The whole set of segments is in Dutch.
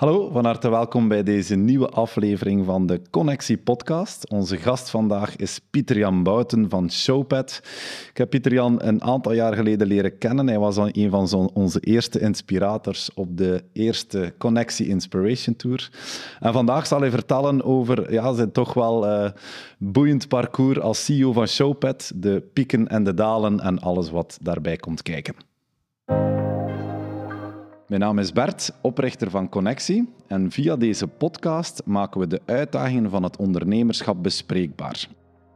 Hallo, van harte welkom bij deze nieuwe aflevering van de Connectie Podcast. Onze gast vandaag is Pieter-Jan Bouten van Showpad. Ik heb Pieter-Jan een aantal jaar geleden leren kennen. Hij was een van onze eerste inspirators op de eerste Connectie Inspiration Tour. En vandaag zal hij vertellen over ja, zijn toch wel uh, boeiend parcours als CEO van Showpad, de pieken en de dalen en alles wat daarbij komt kijken. Mijn naam is Bert, oprichter van Connectie. En via deze podcast maken we de uitdagingen van het ondernemerschap bespreekbaar.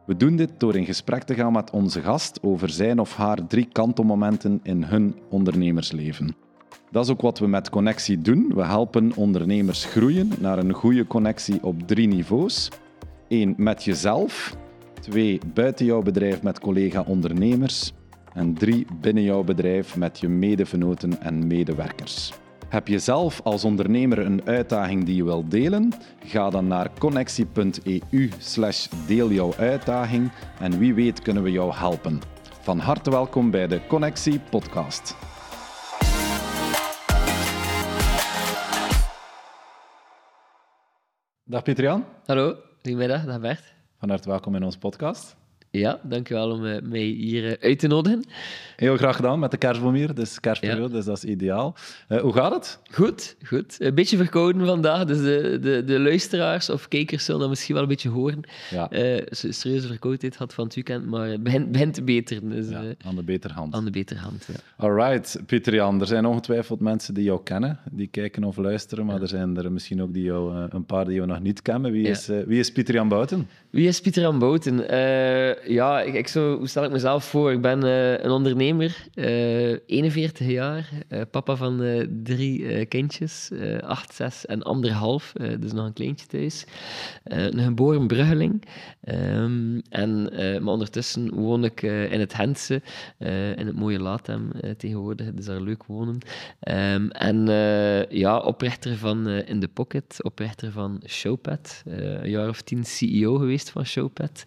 We doen dit door in gesprek te gaan met onze gast over zijn of haar drie kantelmomenten in hun ondernemersleven. Dat is ook wat we met Connectie doen. We helpen ondernemers groeien naar een goede connectie op drie niveaus. Eén, met jezelf. Twee, buiten jouw bedrijf met collega-ondernemers. En drie, binnen jouw bedrijf met je medevenoten en medewerkers. Heb je zelf als ondernemer een uitdaging die je wilt delen? Ga dan naar connectie.eu slash deel jouw uitdaging en wie weet kunnen we jou helpen. Van harte welkom bij de Connectie podcast. Dag Pieter-Jan. Hallo, goedemiddag, dag Bert. Van harte welkom in onze podcast. Ja, dankjewel om eh, mij hier eh, uit te nodigen. Heel graag gedaan met de kerstboom hier. Dus kerstperiode, dus dat is ideaal. Uh, hoe gaat het? Goed, goed. Een beetje verkouden vandaag, dus de, de, de luisteraars of kijkers zullen dat misschien wel een beetje horen. Ja. Serieuze verkoudheid had van het weekend, maar het begint, begint te beteren. Dus, ja, aan de beter hand. Aan de beter hand, ja. Alright, Pieter Jan. Er zijn ongetwijfeld mensen die jou kennen, die kijken of luisteren, maar er zijn er misschien ook die jou, een paar die jou nog niet kennen. Wie is, wie is Pieter Jan Bouten? Wie is Pieter Jan Bouten? ja, ik, ik hoe stel ik mezelf voor? Ik ben een ondernemer ondernemer, 41 eh, jaar, papa van drie kindjes, 8, 6 en anderhalf, dus nog een kleintje thuis. een geboren Bruggeling. Um, en, maar ondertussen woon ik in het Hense, in het mooie Latem tegenwoordig, dus daar leuk wonen. Um, en ja, oprichter van In The Pocket, oprichter van Showpad, een jaar of tien CEO geweest van Showpad.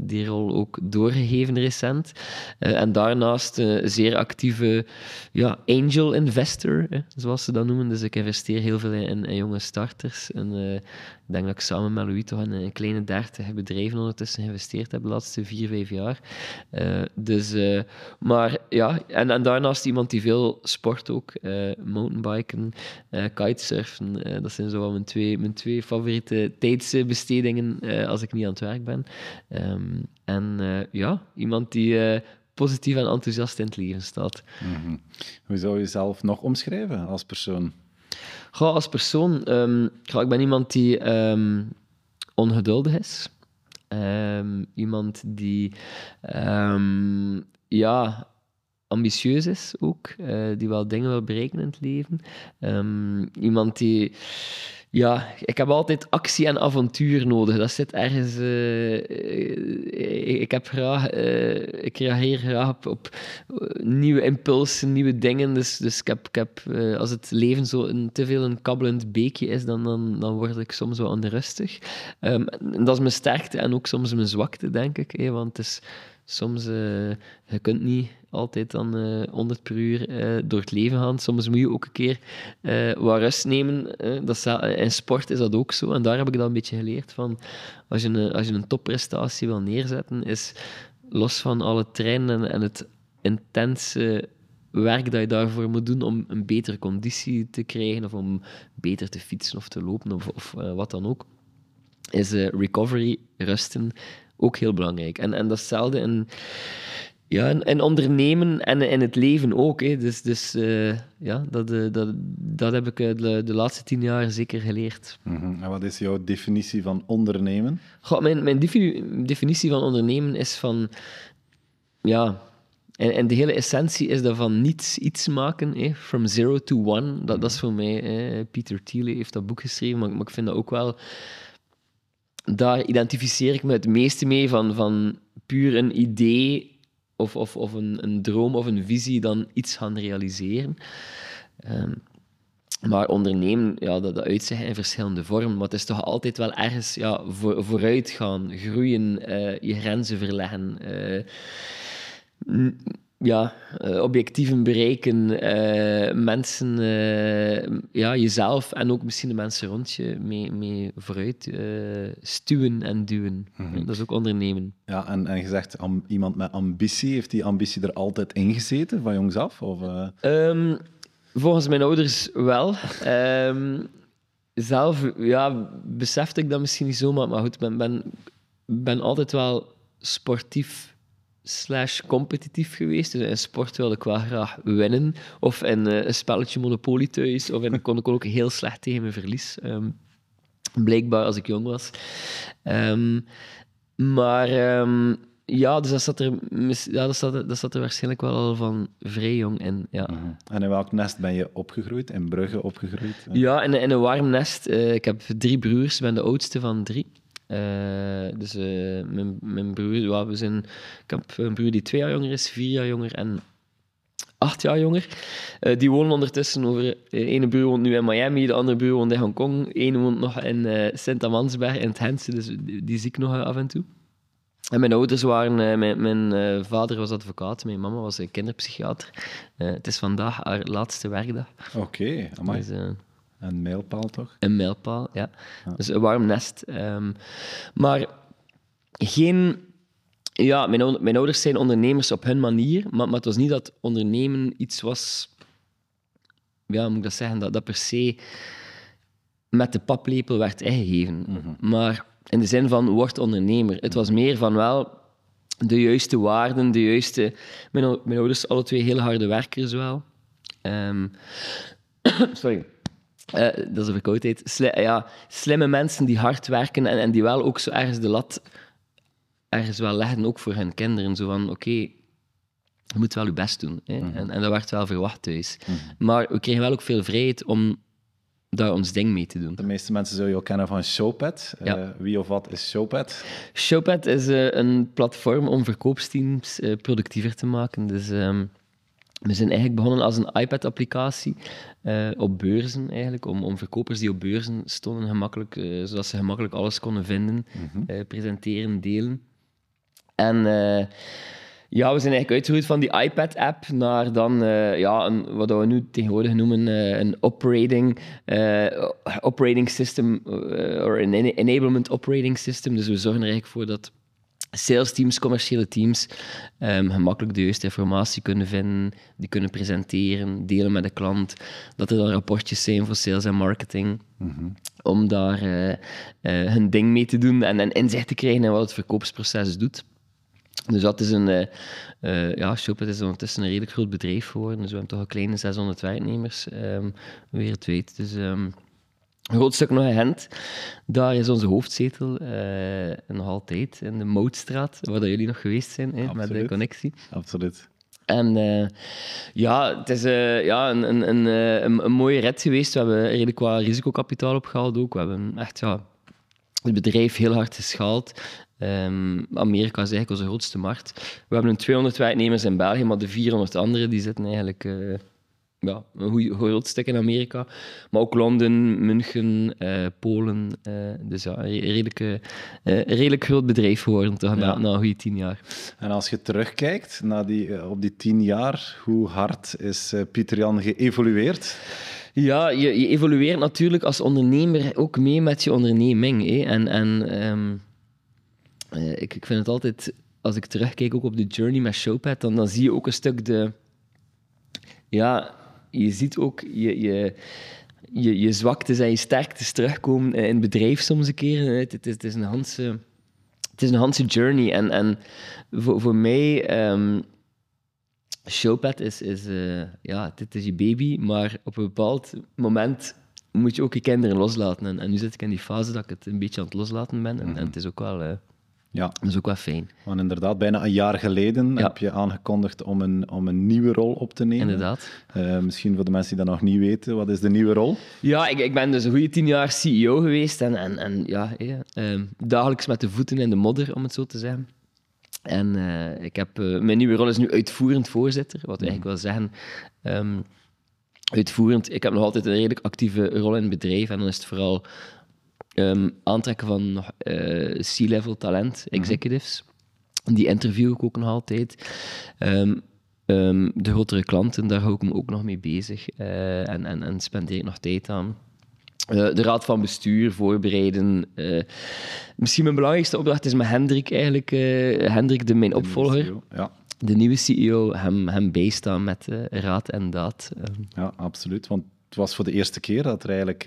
die rol ook doorgegeven recent. en daarna daarnaast een zeer actieve ja, angel investor, zoals ze dat noemen. Dus ik investeer heel veel in, jonge starters. En ik denk dat ik samen met Louis toch een kleine dertig bedrijven ondertussen geïnvesteerd heb de laatste vier, vijf jaar. Uh, dus, uh, maar ja, en, en daarnaast iemand die veel sport ook. mountainbiken, kitesurfen. dat zijn zo mijn twee, mijn twee favoriete tijdsbestedingen als ik niet aan het werk ben. Um, en ja, iemand die positief en enthousiast in het leven staat. Mm Hoe zou je jezelf nog omschrijven als persoon? Ga als persoon, um, ik ben iemand die um, ongeduldig is. Um, iemand die ja, ambitieus is ook, uh, die wel dingen wil bereiken in het leven. iemand die ja, ik heb altijd actie en avontuur nodig. Dat zit ergens. Uh, ik, heb graag, uh, ik reageer graag op, nieuwe impulsen, nieuwe dingen. Dus, dus ik heb, ik heb als het leven zo een, te veel een kabbelend beekje is, dan, dan, dan word ik soms wel onrustig. Um, en dat is mijn sterkte en ook soms mijn zwakte, denk ik. Hè, want het is soms, uh, je kunt niet altijd dan uh, eh, 100 per uur uh, door het leven gaan. Soms moet je ook een keer wat rust nemen. dat in sport is dat ook zo. En daar heb ik dat een beetje geleerd van. Als je een, als je een topprestatie wil neerzetten, is los van alle trainen en, en het intense werk dat je daarvoor moet doen om een betere conditie te krijgen, of om beter te fietsen of te lopen, of, of wat dan ook, is recovery, rusten, ook heel belangrijk. En, en datzelfde in, ja, in, ondernemen en in het leven ook. Hè. Dus, dus uh, ja, dat, uh, dat, dat heb ik uh, de, de laatste tien jaar zeker geleerd. Mm -hmm. En wat is jouw definitie van ondernemen? Goh, mijn mijn definitie van ondernemen is van... Ja, en, en de hele essentie is dat van niets iets maken, hè, from zero to one. Dat, dat is voor mij... Hè. Peter Thiele heeft dat boek geschreven, maar, maar ik vind dat ook wel daar identificeer ik me het meeste mee van, van puur een idee of, of, of een, een droom of een visie dan iets gaan realiseren. Um, maar ondernemen, ja, dat, dat uitzicht in verschillende vormen. Maar het is toch altijd wel ergens ja, voor, vooruit gaan, groeien, uh, je grenzen verleggen. Uh, ja, uh, objectieven bereiken, uh, mensen, uh, ja, jezelf en ook misschien de mensen rond je mee, mee vooruit stuwen en duwen. Mm -hmm. Dat is ook ondernemen. Ja, en, en je zegt iemand met ambitie, heeft die ambitie er altijd in gezeten, van jongs af? Of, um, volgens mijn ouders wel. Um, zelf ja, besefte ik dat misschien niet zo, maar, maar goed, ik ben, ben, ben altijd wel sportief slash competitief geweest. Dus in sport wilde ik wel graag winnen. Of in uh, een spelletje Monopoly thuis. Of in, kon ik ook heel slecht tegen mijn verlies. Um, blijkbaar als ik jong was. Um, maar um, ja, dus dat zat, er, ja, dat, zat, dat zat er waarschijnlijk wel al van vrij jong in. Ja. -hmm. En in welk nest ben je opgegroeid? In Brugge opgegroeid? Ja, in, in een warm nest. Uh, ik heb drie broers, ik ben de oudste van drie. Uh, dus uh, mijn, mijn broer, we zijn, ik heb een broer die twee jaar jonger is, vier jaar jonger en acht jaar jonger. Uh, die wonen ondertussen over. De ene broer woont nu in Miami, de andere broer woont in Hongkong. Eén woont nog in Sint-Amansberg in het Hense, dus die, die, zie ik nog af en toe. En mijn ouders waren, mijn, mijn vader was advocaat, mijn mama was een kinderpsychiater. het is vandaag haar laatste werkdag. Oké, okay. Dus, een mijlpaal, toch? Een mijlpaal, ja. Dus een warm nest. Um, maar geen... Ja, mijn, mijn, ouders zijn ondernemers op hun manier, maar, maar, het was niet dat ondernemen iets was... Ja, moet ik dat zeggen? Dat, dat per se met de paplepel werd ingegeven. Mhm. Maar in de zin van, word ondernemer. Het was meer van wel de juiste waarden, de juiste... Mijn, mijn ouders, alle twee heel harde werkers wel. Um, sorry. Uh, dat is een verkoudheid. Sli ja, slimme mensen die hard werken en, en die wel ook zo ergens de lat ergens wel leggen, ook voor hun kinderen. Zo van, oké, okay, je moet wel je best doen. Hè? Mm -hmm. en, en, dat werd wel verwacht thuis. Mm -hmm. Maar we kregen wel ook veel vrijheid om daar ons ding mee te doen. De meeste mensen zullen je ook kennen van Showpad. Ja. Uh, wie of wat is Showpad? Showpad is uh, een platform om verkoopsteams productiever te maken. Dus... Um, we zijn eigenlijk begonnen als een iPad-applicatie uh, op beurzen, eigenlijk, om, om verkopers die op beurzen stonden, gemakkelijk, uh, zodat ze gemakkelijk alles konden vinden, mm -hmm. uh, presenteren, delen. En ja, we zijn eigenlijk uitgegroeid van die iPad-app naar dan ja, een, wat we nu tegenwoordig noemen een operating, operating system, of een enablement operating system. Dus we zorgen er eigenlijk voor dat sales teams, commerciële teams, um, gemakkelijk de juiste informatie kunnen vinden, die kunnen presenteren, delen met de klant, dat er dan rapportjes zijn voor sales en marketing, mm-hmm. om daar uh, uh, hun ding mee te doen en, en inzicht te krijgen in wat het verkoopsproces doet. Dus dat is een, uh, ja, Shopit is ondertussen een redelijk groot bedrijf geworden. Dus we hebben toch een kleine 600 werknemers um, wereldwijd. Dus um, een groot stuk nog in Gent. Daar is onze hoofdzetel uh, nog altijd, in de Moutstraat, waar dat jullie nog geweest zijn hè, met de connectie. Absoluut. En uh, ja, het is uh, ja, een, een, een, een, een mooie red geweest. We hebben redelijk qua risicokapitaal opgehaald ook. We hebben echt ja, het bedrijf heel hard geschaald. Um, Amerika is eigenlijk onze grootste markt. We hebben een 200 werknemers in België, maar de 400 anderen die zitten eigenlijk ja, een groot stuk in Amerika. Maar ook Londen, München, uh, Polen. Uh, dus ja, een redelijk, uh, redelijk groot bedrijf geworden toch, na, na een goede tien jaar. En als je terugkijkt naar die, op die tien jaar, hoe hard is Pieter Jan geëvolueerd? Ja, je, je, evolueert natuurlijk als ondernemer ook mee met je onderneming. Hè. En, en um, ik, ik vind het altijd, als ik terugkijk ook op de journey met Showpad, dan, dan zie je ook een stuk de... Ja, je ziet ook je, je, je, je zwaktes en je sterktes terugkomen in het bedrijf soms een keer. Het, het, is, het is, een handse, het is een handse journey. En, en voor, voor mij, um, Showpad is, is, uh, ja, dit is je baby, maar op een bepaald moment moet je ook je kinderen loslaten. En, en nu zit ik in die fase dat ik het een beetje aan het loslaten ben. En, en het is ook wel... Uh, ja. Dat is ook wel fijn. Want inderdaad, bijna een jaar geleden heb je aangekondigd om een, om een nieuwe rol op te nemen. Inderdaad. Uh, misschien voor de mensen die dat nog niet weten, wat is de nieuwe rol? Ja, ik, ik ben dus een goede tien jaar CEO geweest en, en, en ja, uh, dagelijks met de voeten in de modder, om het zo te zeggen. En uh, ik heb, mijn nieuwe rol is nu uitvoerend voorzitter, wat eigenlijk wil zeggen... Um, uitvoerend, ik heb nog altijd een redelijk actieve rol in het bedrijf en dan is het vooral um, aantrekken van uh, C-level talent, mhm. executives. Die interview ik ook nog altijd. Um, Ehm, de grotere klanten, daar hou ik me ook nog mee bezig eh, en, en, en spendeer ik nog tijd aan. Eh, de raad van bestuur voorbereiden. Misschien mijn belangrijkste opdracht is met Hendrik eigenlijk. Hendrik, de, mijn opvolger. Ja. De nieuwe CEO, hem, hem bijstaan met raad en daad. Ehm. Ja, absoluut. Want was voor de eerste keer dat er eigenlijk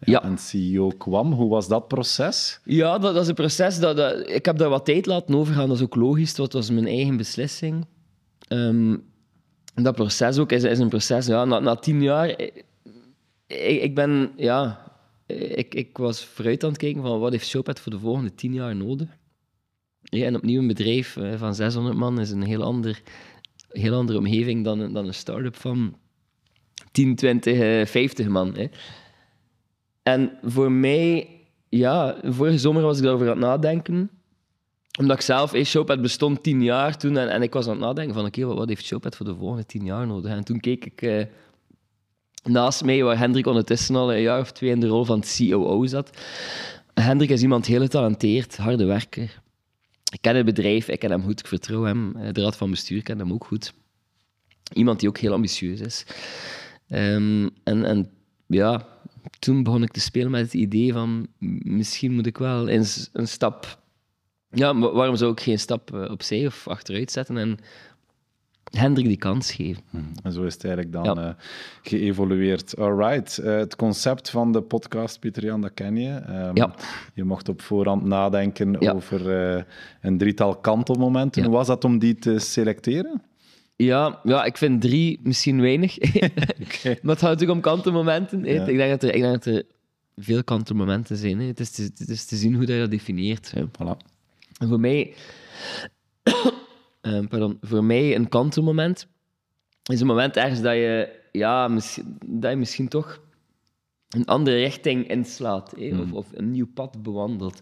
ja. een CEO kwam. Hoe was dat proces? Ja, dat, dat is een proces. Dat, dat, ik heb daar wat tijd laten overgaan. Dat is ook logisch. Dat was mijn eigen beslissing. Um, dat proces ook is, is een proces. Ja, na, na tien jaar, ik, ik ben, ja, ik, ik was vooruit aan het kijken van wat heeft Showpad voor de volgende tien jaar nodig. Ja, en opnieuw een bedrijf eh, van 600 man is een heel, ander, heel andere omgeving dan, dan een start-up van 10, 20, 50 man. Hè. En voor mij, ja, vorige zomer was ik daarover aan het nadenken omdat ik zelf, hey, Showpad bestond tien jaar toen en, ik was aan het nadenken van oké, wat, heeft Showpad voor de volgende tien jaar nodig? En toen keek ik eh, naast mij, waar Hendrik ondertussen al een jaar of twee in de rol van COO zat. Hendrik is iemand heel getalenteerd, harde werker. Ik ken het bedrijf, ik ken hem goed, ik vertrouw hem. Eh, de raad van bestuur ken hem ook goed. Iemand die ook heel ambitieus is. Um, en, en ja, toen begon ik te spelen met het idee van misschien moet ik wel eens een stap ja, waarom zou ik geen stap eh, opzij of achteruit zetten en Hendrik die kans geven? Hm, en zo is het eigenlijk dan ja. uh, geëvolueerd. Alright, uh, het concept van de podcast, Pieter Jan, dat ken je. Um, ja. Je mocht op voorhand nadenken ja. over uh, een drietal kantelmomenten. Hoe was dat om die te selecteren? Ja, ja, ik vind drie misschien weinig. okay. maar het gaat natuurlijk om kantelmomenten. Ja. Ik, denk dat er, ik denk dat er veel kantelmomenten zijn. Het is, te, het, is te, zien hoe dat je dat definieert. Voilà. En voor mij, uh, pardon, voor mij een kantelmoment is een moment ergens dat je, ja, dat je misschien toch een andere richting inslaat hè, of, hmm. of, een nieuw pad bewandelt.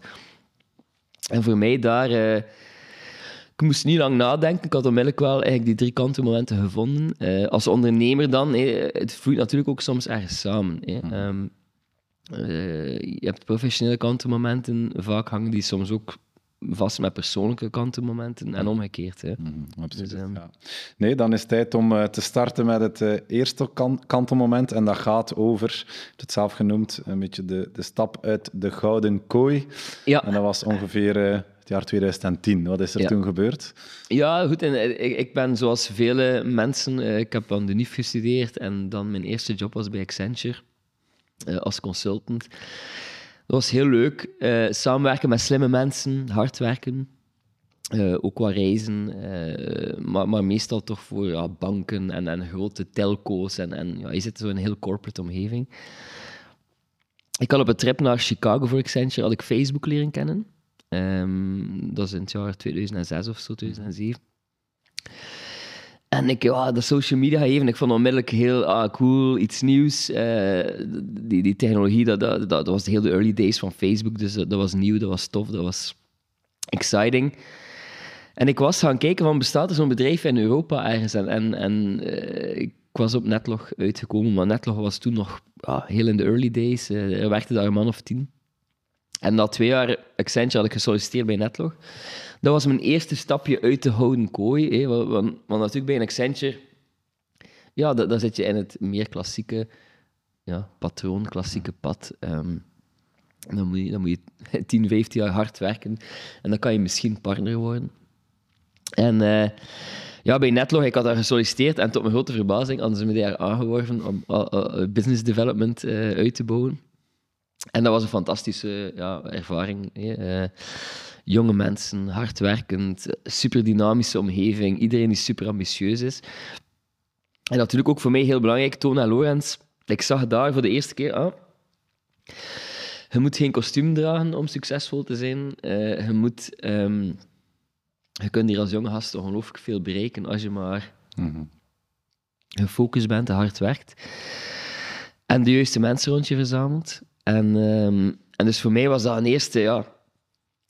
En voor mij daar, uh, ik moest niet lang nadenken. Ik had onmiddellijk wel eigenlijk die drie kantelmomenten gevonden. Uh, als ondernemer dan, hè, het vloeit natuurlijk ook soms ergens samen. Hè. Hmm. Um, je hebt professionele kantelmomenten, vaak hangen die soms ook vast met persoonlijke kantenmomenten en omgekeerd. Hè. Mm, absoluut, dus, ehm, ja. Nee, dan is het tijd om uh, te starten met het uh, eerste kan kantenmoment. En dat gaat over, het zelf genoemd, een beetje de, de stap uit de gouden kooi. Ja. En dat was ongeveer het jaar 2010. Wat is er ja. toen gebeurd? Ja, goed. En, ik, ik ben zoals vele mensen, ik heb aan de NIF gestudeerd en dan mijn eerste job was bij Accenture als consultant. Dat was heel leuk. Uh, samenwerken met slimme mensen, hard werken. Uh, ook qua reizen, uh, maar, maar, meestal toch voor ja, banken en, en grote telco's. En, en ja, je zit zo in een heel corporate omgeving. Ik had op een trip naar Chicago voor Accenture had ik Facebook leren kennen. Um, dat is in het jaar 2006 of zo, 2007. En ik, ja, de social media even, ik vond onmiddellijk heel ah, cool, iets nieuws. Uh, die, die technologie, dat, dat, dat, was de hele early days van Facebook, dus dat, was nieuw, dat was tof, dat was exciting. En ik was gaan kijken van, bestaat er zo'n bedrijf in Europa ergens? En, en, uh, ik was op Netlog uitgekomen, maar Netlog was toen nog ah, heel in de early days. Uh, er werkte daar een man of tien. En na twee jaar Accenture had ik gesolliciteerd bij Netlog dat was mijn eerste stapje uit de houden kooi. Hè, want, want, natuurlijk bij een Accenture, ja, dan zit je in het meer klassieke ja, patroon, klassieke pad. Um, dan, moet je, dan moet je 10, 15 jaar hard werken en dan kan je misschien partner worden. En uh, ja, bij Netlog, ik had daar gesolliciteerd en tot mijn grote verbazing hadden ze me daar aangeworven om uh, uh, business development uit te bouwen. En dat was een fantastische ja, ervaring. Hè jonge mensen, hardwerkend, super dynamische omgeving, iedereen die super ambitieus is. En natuurlijk ook voor mij heel belangrijk, Tona Lorenz. Ik zag daar voor de eerste keer, ah, je moet geen kostuum dragen om succesvol te zijn. Uh, je, moet, um, je kunt hier als jonge gast ongelooflijk veel bereiken als je maar mm gefocust bent en hard werkt. En de juiste mensen rond je verzamelt. En, um, en dus voor mij was dat een eerste, ja,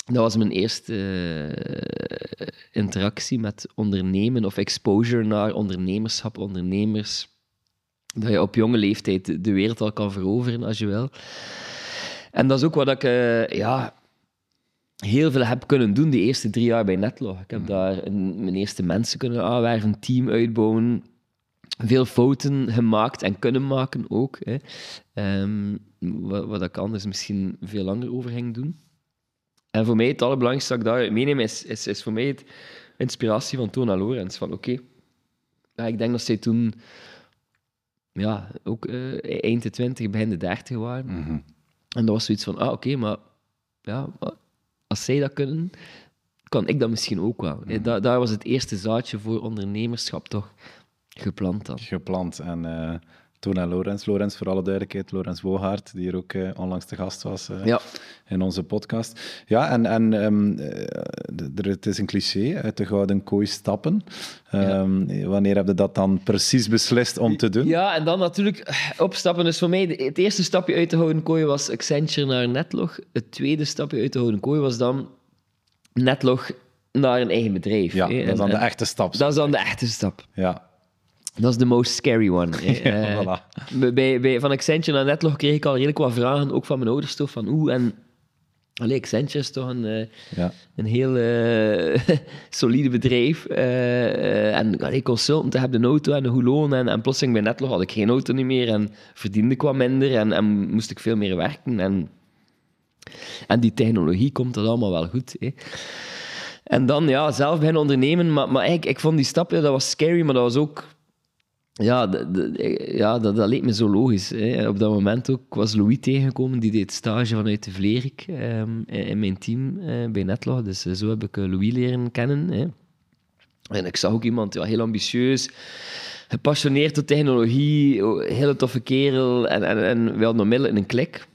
dat was mijn eerste uh, interactie met ondernemen of exposure naar ondernemerschap, ondernemers. Dat je op jonge leeftijd de wereld al kan veroveren als je wil. En dat is ook wat ik, uh, ja, heel veel heb kunnen doen die eerste drie jaar bij Netlog. Ik heb daar een, mijn eerste mensen kunnen aanwerven, team uitbouwen, veel fouten gemaakt en kunnen maken ook. Hè. Ehm, wat, wat ik anders misschien veel langer over ging doen. En voor mij het allerbelangrijkste dat ik daar meeneem is, is, is voor mij het inspiratie van Tona Lorenz. Van oké, ja, ik denk dat zij toen ja, ook uh, eind de 20, begin de 30 waren. Mhm. En dat was zoiets van, ah oké, maar ja, als zij dat kunnen, kan ik dat misschien ook wel. Mhm. Da daar was het eerste zaadje voor ondernemerschap toch geplant dan. Geplant. En eh Tona Lorenz, Lorenz voor alle duidelijkheid, Lorenz Wohaert, die hier ook eh, onlangs te gast was eh, Ja, in onze podcast. Ja, en, en ehm, er- het is een cliché, uit de gouden kooi stappen. Ehm, Wanneer heb je dat dan precies beslist om te doen? ja en dan natuurlijk opstappen. Dus voor mij, de- het eerste stapje uit de houden kooi was Accenture naar Netlog. Het tweede stapje uit de houden kooi was dan Netlog naar een eigen bedrijf. Ja, hè. dat is En- dan de echte stap. dat is dan de echte stap. Ja, Dat is de most scary one. ja Eh, voilà. Bij- Bij, bij, van Accenture naar Netlog kreeg ik al redelijk wat vragen, ook van mijn ouders, toch, van oeh, en... Allee, Accenture is toch een, eh, Ja. een heel eh, solide bedrijf. en allee, consultant, hebt een auto en een goed loon. En, en plotseling bij Netlog had ik geen auto niet meer en verdiende ik wat minder en, en moest ik veel meer werken. En, en die technologie komt dat allemaal wel goed. Hè. En dan ja, zelf beginnen ondernemen. Maar, maar eigenlijk, ik vond die stap, ja, dat was scary, maar dat was ook... Ja, ja dat, dat leek me zo logisch. Hè. Op dat moment ook was Louis tegengekomen, die deed stage vanuit de Vlerik ehm, in mijn team eh, bij Netlog. Dus eh, zo heb ik eh, Louis leren kennen. Hè. En ik zag ook iemand ja, heel ambitieus, gepassioneerd door technologie, hele toffe kerel. En, en, en we hadden onmiddellijk een klik.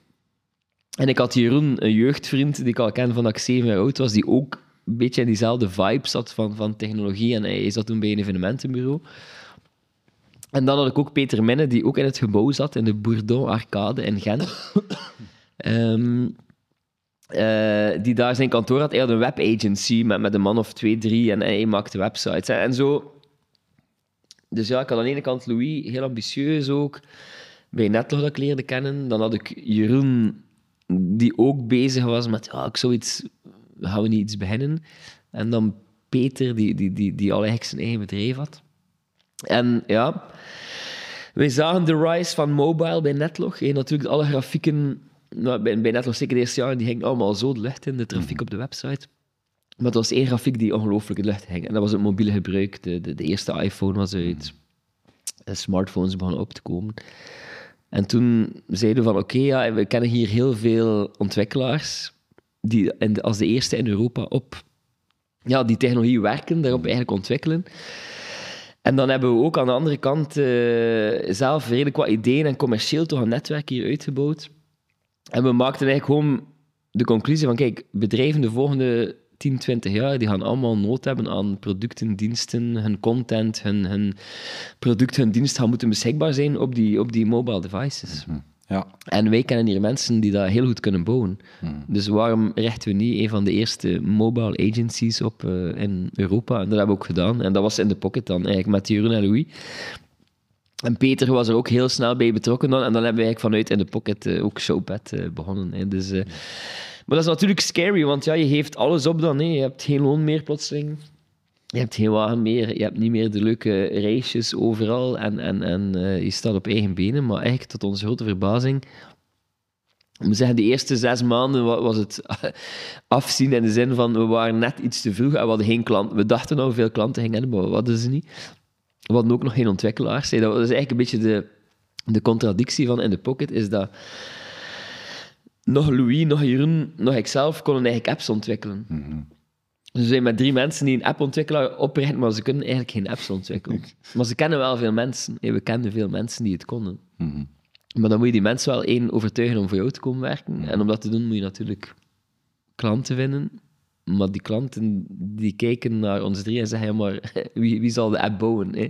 En ik had Jeroen, een jeugdvriend die ik al ken van dat ik zeven jaar oud was, die ook een beetje in diezelfde vibe zat van, van technologie. En hij zat toen bij een evenementenbureau. En dan had ik ook Peter Minne, die ook in het gebouw zat, in de Bourdon Arcade in Gent. Ehm, eh, die daar zijn kantoor had. Hij had een webagency met, met een man of twee, drie en hij maakte websites. En, en zo... Dus ja, ik had aan de ene kant Louis, heel ambitieus ook, bij Netlog dat ik leerde kennen. Dan had ik Jeroen, die ook bezig was met, ja, ik zou iets... Gaan we niet iets beginnen? En dan Peter, die, die, die, die al eigenlijk zijn eigen bedrijf had. En ja, wij zagen de rise van mobile bij Netlog. Hey, natuurlijk, alle grafieken nou, bij, bij Netlog, zeker de eerste jaren, die gingen allemaal zo de lucht in, de trafiek op de website. Maar er was één grafiek die ongelooflijk in de lucht ging. En dat was het mobiele gebruik. De, de, de eerste iPhone was uit. De smartphones begonnen op te komen. En toen zeiden we van, oké, ja, we kennen hier heel veel ontwikkelaars die in de- als de eerste in Europa op ja, die technologie werken, daarop eigenlijk ontwikkelen. En dan hebben we ook aan de andere kant eh, zelf redelijk wat ideeën en commercieel toch een netwerk hier uitgebouwd. En we maakten eigenlijk gewoon de conclusie van, kijk, bedrijven de volgende 10, 20 jaar, die gaan allemaal nood hebben aan producten, diensten, hun content, hun, hun product, hun dienst gaan moeten beschikbaar zijn op die, op die mobile devices. Ja. En wij kennen hier mensen die dat heel goed kunnen bouwen. Dus waarom richten we niet een van de eerste mobile agencies op eh, in Europa? En dat hebben we ook gedaan. En dat was in de pocket dan, eigenlijk met Jeroen en Louis. En Peter was er ook heel snel bij betrokken dan. En dan hebben we eigenlijk vanuit in de pocket eh, ook Showpad eh, begonnen. Hè. Dus, maar dat is natuurlijk scary, want ja, je geeft alles op dan. Hè. Je hebt geen loon meer plotseling. Je hebt geen wagen meer, je hebt niet meer de leuke reisjes overal en, en, en eh, je staat op eigen benen. Maar eigenlijk, tot onze grote verbazing, ik moet zeggen, de eerste zes maanden wa- was het afzien in de zin van we waren net iets te vroeg en we hadden geen klant. We dachten nou veel klanten gingen hebben, maar we hadden ze niet. We hadden ook nog geen ontwikkelaars. Dat was eigenlijk een beetje de, de contradictie van in de pocket, is dat nog Louis, nog Jeroen, nog ikzelf konden eigenlijk apps ontwikkelen. Dus we zijn met drie mensen die een appontwikkelaar oprichten, maar ze kunnen eigenlijk geen apps ontwikkelen. Maar ze kennen wel veel mensen. hè. We kenden veel mensen die het konden. Mhm. Maar dan moet je die mensen wel één overtuigen om voor jou te komen werken. En om dat te doen moet je natuurlijk klanten vinden. Maar die klanten die kijken naar ons drie en zeggen, ja, maar wie, wie zal de app bouwen? Hè?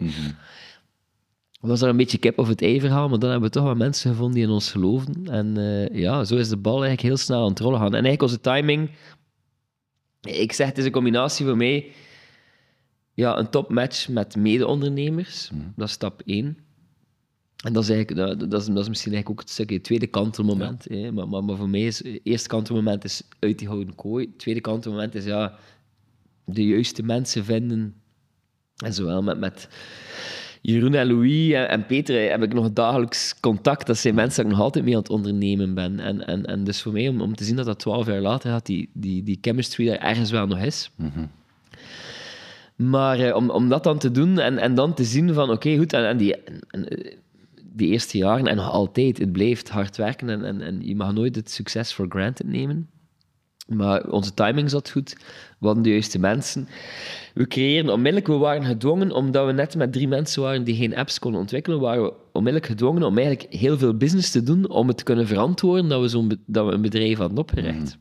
was er een beetje kip of het ei verhaal, maar dan hebben we toch wat mensen gevonden die in ons geloven. En eh, ja, zo is de bal eigenlijk heel snel aan het rollen gaan. En eigenlijk onze timing, ik zeg, het is een combinatie voor mij, ja, een topmatch met mede-ondernemers. Dat is stap één. En dat is, eigenlijk, dat, dat, is, dat is misschien eigenlijk ook het stukje het tweede kantelmoment. hè. Maar, maar, maar voor mij is het eerste kantelmoment is uit die houden kooi. Het tweede kantelmoment is ja, de juiste mensen vinden. En zowel met, met Jeroen en Louis en, en Peter heb ik nog dagelijks contact. Dat zijn mensen dat ik nog altijd mee aan het ondernemen ben. En, en, en dus voor mij, om, om te zien dat dat twaalf jaar later gaat, die, die, die chemistry daar ergens wel nog is. Maar eh, om, om dat dan te doen en, en dan te zien van, oké, goed, en, en die... en- eh, die eerste jaren, en nog altijd, het blijft hard werken en, en, en je mag nooit het succes for granted nemen. Maar onze timing zat goed, we hadden de juiste mensen. We creëren onmiddellijk, we waren gedwongen, omdat we net met drie mensen waren die geen apps konden ontwikkelen, waren we onmiddellijk gedwongen om eigenlijk heel veel business te doen om het te kunnen verantwoorden dat we, zo'n dat we een bedrijf hadden opgericht.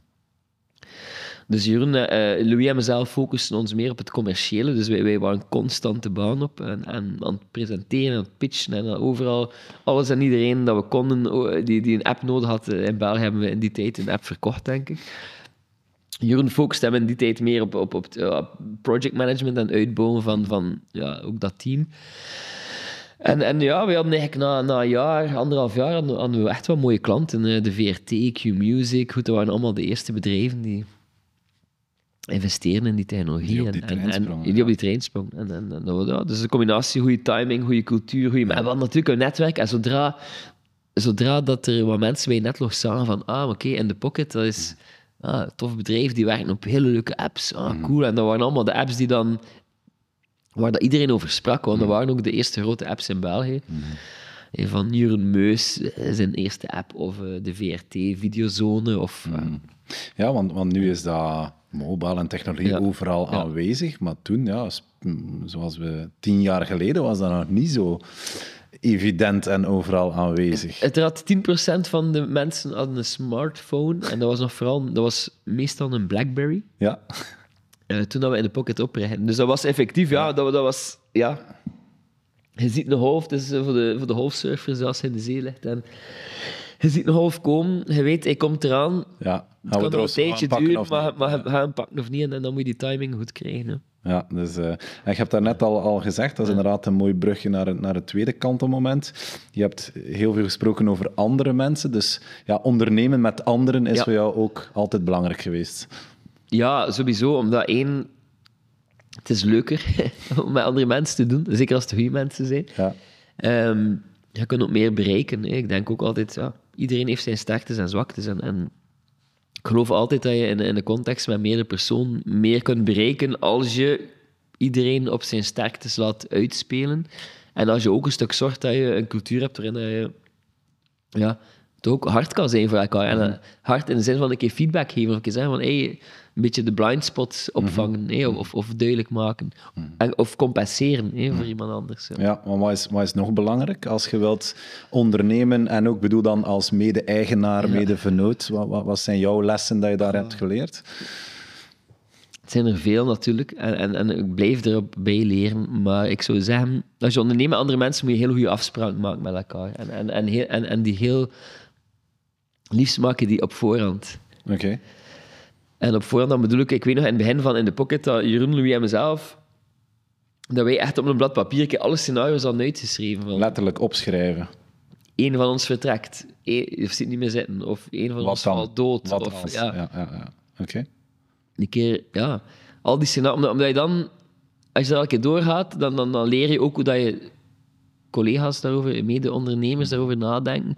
Dus Jeroen, eh, Louis en mezelf focusten ons meer op het commerciële. Dus wij, wij waren constant de baan op en, en aan het presenteren, aan het pitchen en overal alles en iedereen dat we konden, die, die een app nodig had. In België hebben we in die tijd een app verkocht, denk ik. Jeroen focuste hem in die tijd meer op, op, op, het, eh, op project management en uitbouwen van, van ja, ook dat team. En, en ja, we hadden eigenlijk na, na een jaar, anderhalf jaar, hadden, we echt wel mooie klanten. eh, De VRT, Q-Music, goed, dat waren allemaal de eerste bedrijven die investeren in die technologie. Die op die en, en, en die op die trein. En, en, en dat ja, dus een combinatie, goede timing, goede cultuur, goede... Hadden natuurlijk een netwerk en zodra, zodra dat er wat mensen bij Netlog zagen van ah, oké, in de pocket, dat is ah, tof bedrijf, die werken op hele leuke apps. Ah, cool. En dat waren allemaal de apps die dan... Waar dat iedereen over sprak, want dat waren ook de eerste grote apps in België. Eh, Van Jeroen Meus, eh, zijn eerste app, of eh, de VRT-videozone, of... eh, Ja, want, want nu is dat mobile en technologie Ja. overal Ja. aanwezig. Maar toen, ja, zoals we tien jaar geleden, was dat nog niet zo evident en overal aanwezig. Het had 10% van de mensen hadden een smartphone. En dat was nog vooral, dat was meestal een Blackberry. Ja, eh, toen dat we in de pocket oprichten. Dus dat was effectief, ja, dat, dat was, ja. Je ziet een golf, dus voor de, voor de golfsurfers als hij in de zee ligt. En je ziet een golf komen, je weet, hij komt eraan. ja. Het Gaan we kan nog een tijdje duren, maar, maar ga hem pakken of niet. En, dan moet je die timing goed krijgen. hè. Ja, dus, eh, en je hebt daarnet al, al gezegd, dat is inderdaad een mooi brugje naar, het- naar het tweede kantelmoment. Je hebt heel veel gesproken over andere mensen, dus ja, ondernemen met anderen is Ja. voor jou ook altijd belangrijk geweest. Ja, sowieso, omdat één... Het is leuker om met andere mensen te doen, zeker als het goede mensen zijn. Ja, Ehm, je kunt ook meer bereiken. Hè. Ik denk ook altijd, ja, iedereen heeft zijn sterktes en zwaktes. En, en ik geloof altijd dat je in, in een context met meerdere personen meer kunt bereiken als je iedereen op zijn sterktes laat uitspelen. En als je ook een stuk zorgt dat je een cultuur hebt waarin je ja, het ook hard kan zijn voor elkaar. En eh, hard in de zin van een keer feedback geven. Of een keer zeggen van, hey, een beetje de blind spots opvangen. hè, of, of duidelijk maken. En, of compenseren voor iemand anders. ja. ja maar wat is, wat is nog belangrijk als je wilt ondernemen en ook bedoel dan als mede-eigenaar, mede-vernoot? Wat, wat, wat zijn jouw lessen dat je daar hebt geleerd? Het zijn er veel natuurlijk en, en, en ik blijf erop bij leren. Maar ik zou zeggen, als je onderneemt met andere mensen, moet je heel goede afspraken maken met elkaar. En, en, en, heel, en, en die heel liefst maken die op voorhand. Oké. En op voorhand dan bedoel ik, ik weet nog in het begin van In de Pocket, dat Jeroen, Louis en mezelf, dat wij echt op een blad papier alle scenario's hadden uitgeschreven. Van Letterlijk opschrijven. één van ons vertrekt, één, of zit niet meer zitten, of één van Wat ons dan? valt dood. Wat of, als? ja. Ja, ja, ja. Oké. een keer, ja, al die scenario's, omdat, omdat je dan, als je dat elke keer doorgaat, dan, dan, dan leer je ook hoe dat je collega's daarover, mede-ondernemers daarover nadenken.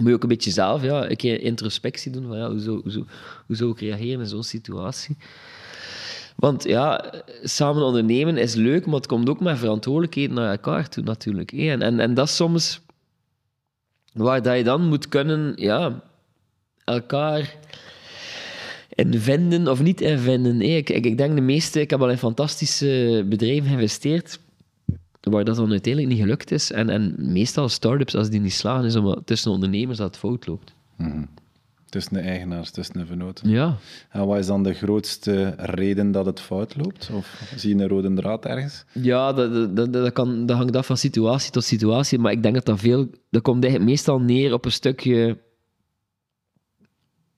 Moet je ook een beetje zelf, ja, een keer introspectie doen van, ja, hoe zou, hoe zou, hoe ik reageren in zo'n situatie? Want ja, samen ondernemen is leuk, maar het komt ook met verantwoordelijkheden naar elkaar toe natuurlijk. En, en, en dat is soms waar dat je dan moet kunnen, ja, elkaar in vinden of niet in vinden. Ik, ik, ik denk de meeste, ik heb al in fantastische bedrijven geïnvesteerd, waar dat dan uiteindelijk niet gelukt is. En, en meestal start-ups, als die niet slagen, is omdat tussen ondernemers dat het fout loopt. Tussen de eigenaars, tussen de vernoten. Ja. En wat is dan de grootste reden dat het fout loopt? Of zie je een rode draad ergens? Ja, dat, dat, dat, kan, dat hangt af van situatie tot situatie, maar ik denk dat dat veel... Dat komt eigenlijk meestal neer op een stukje...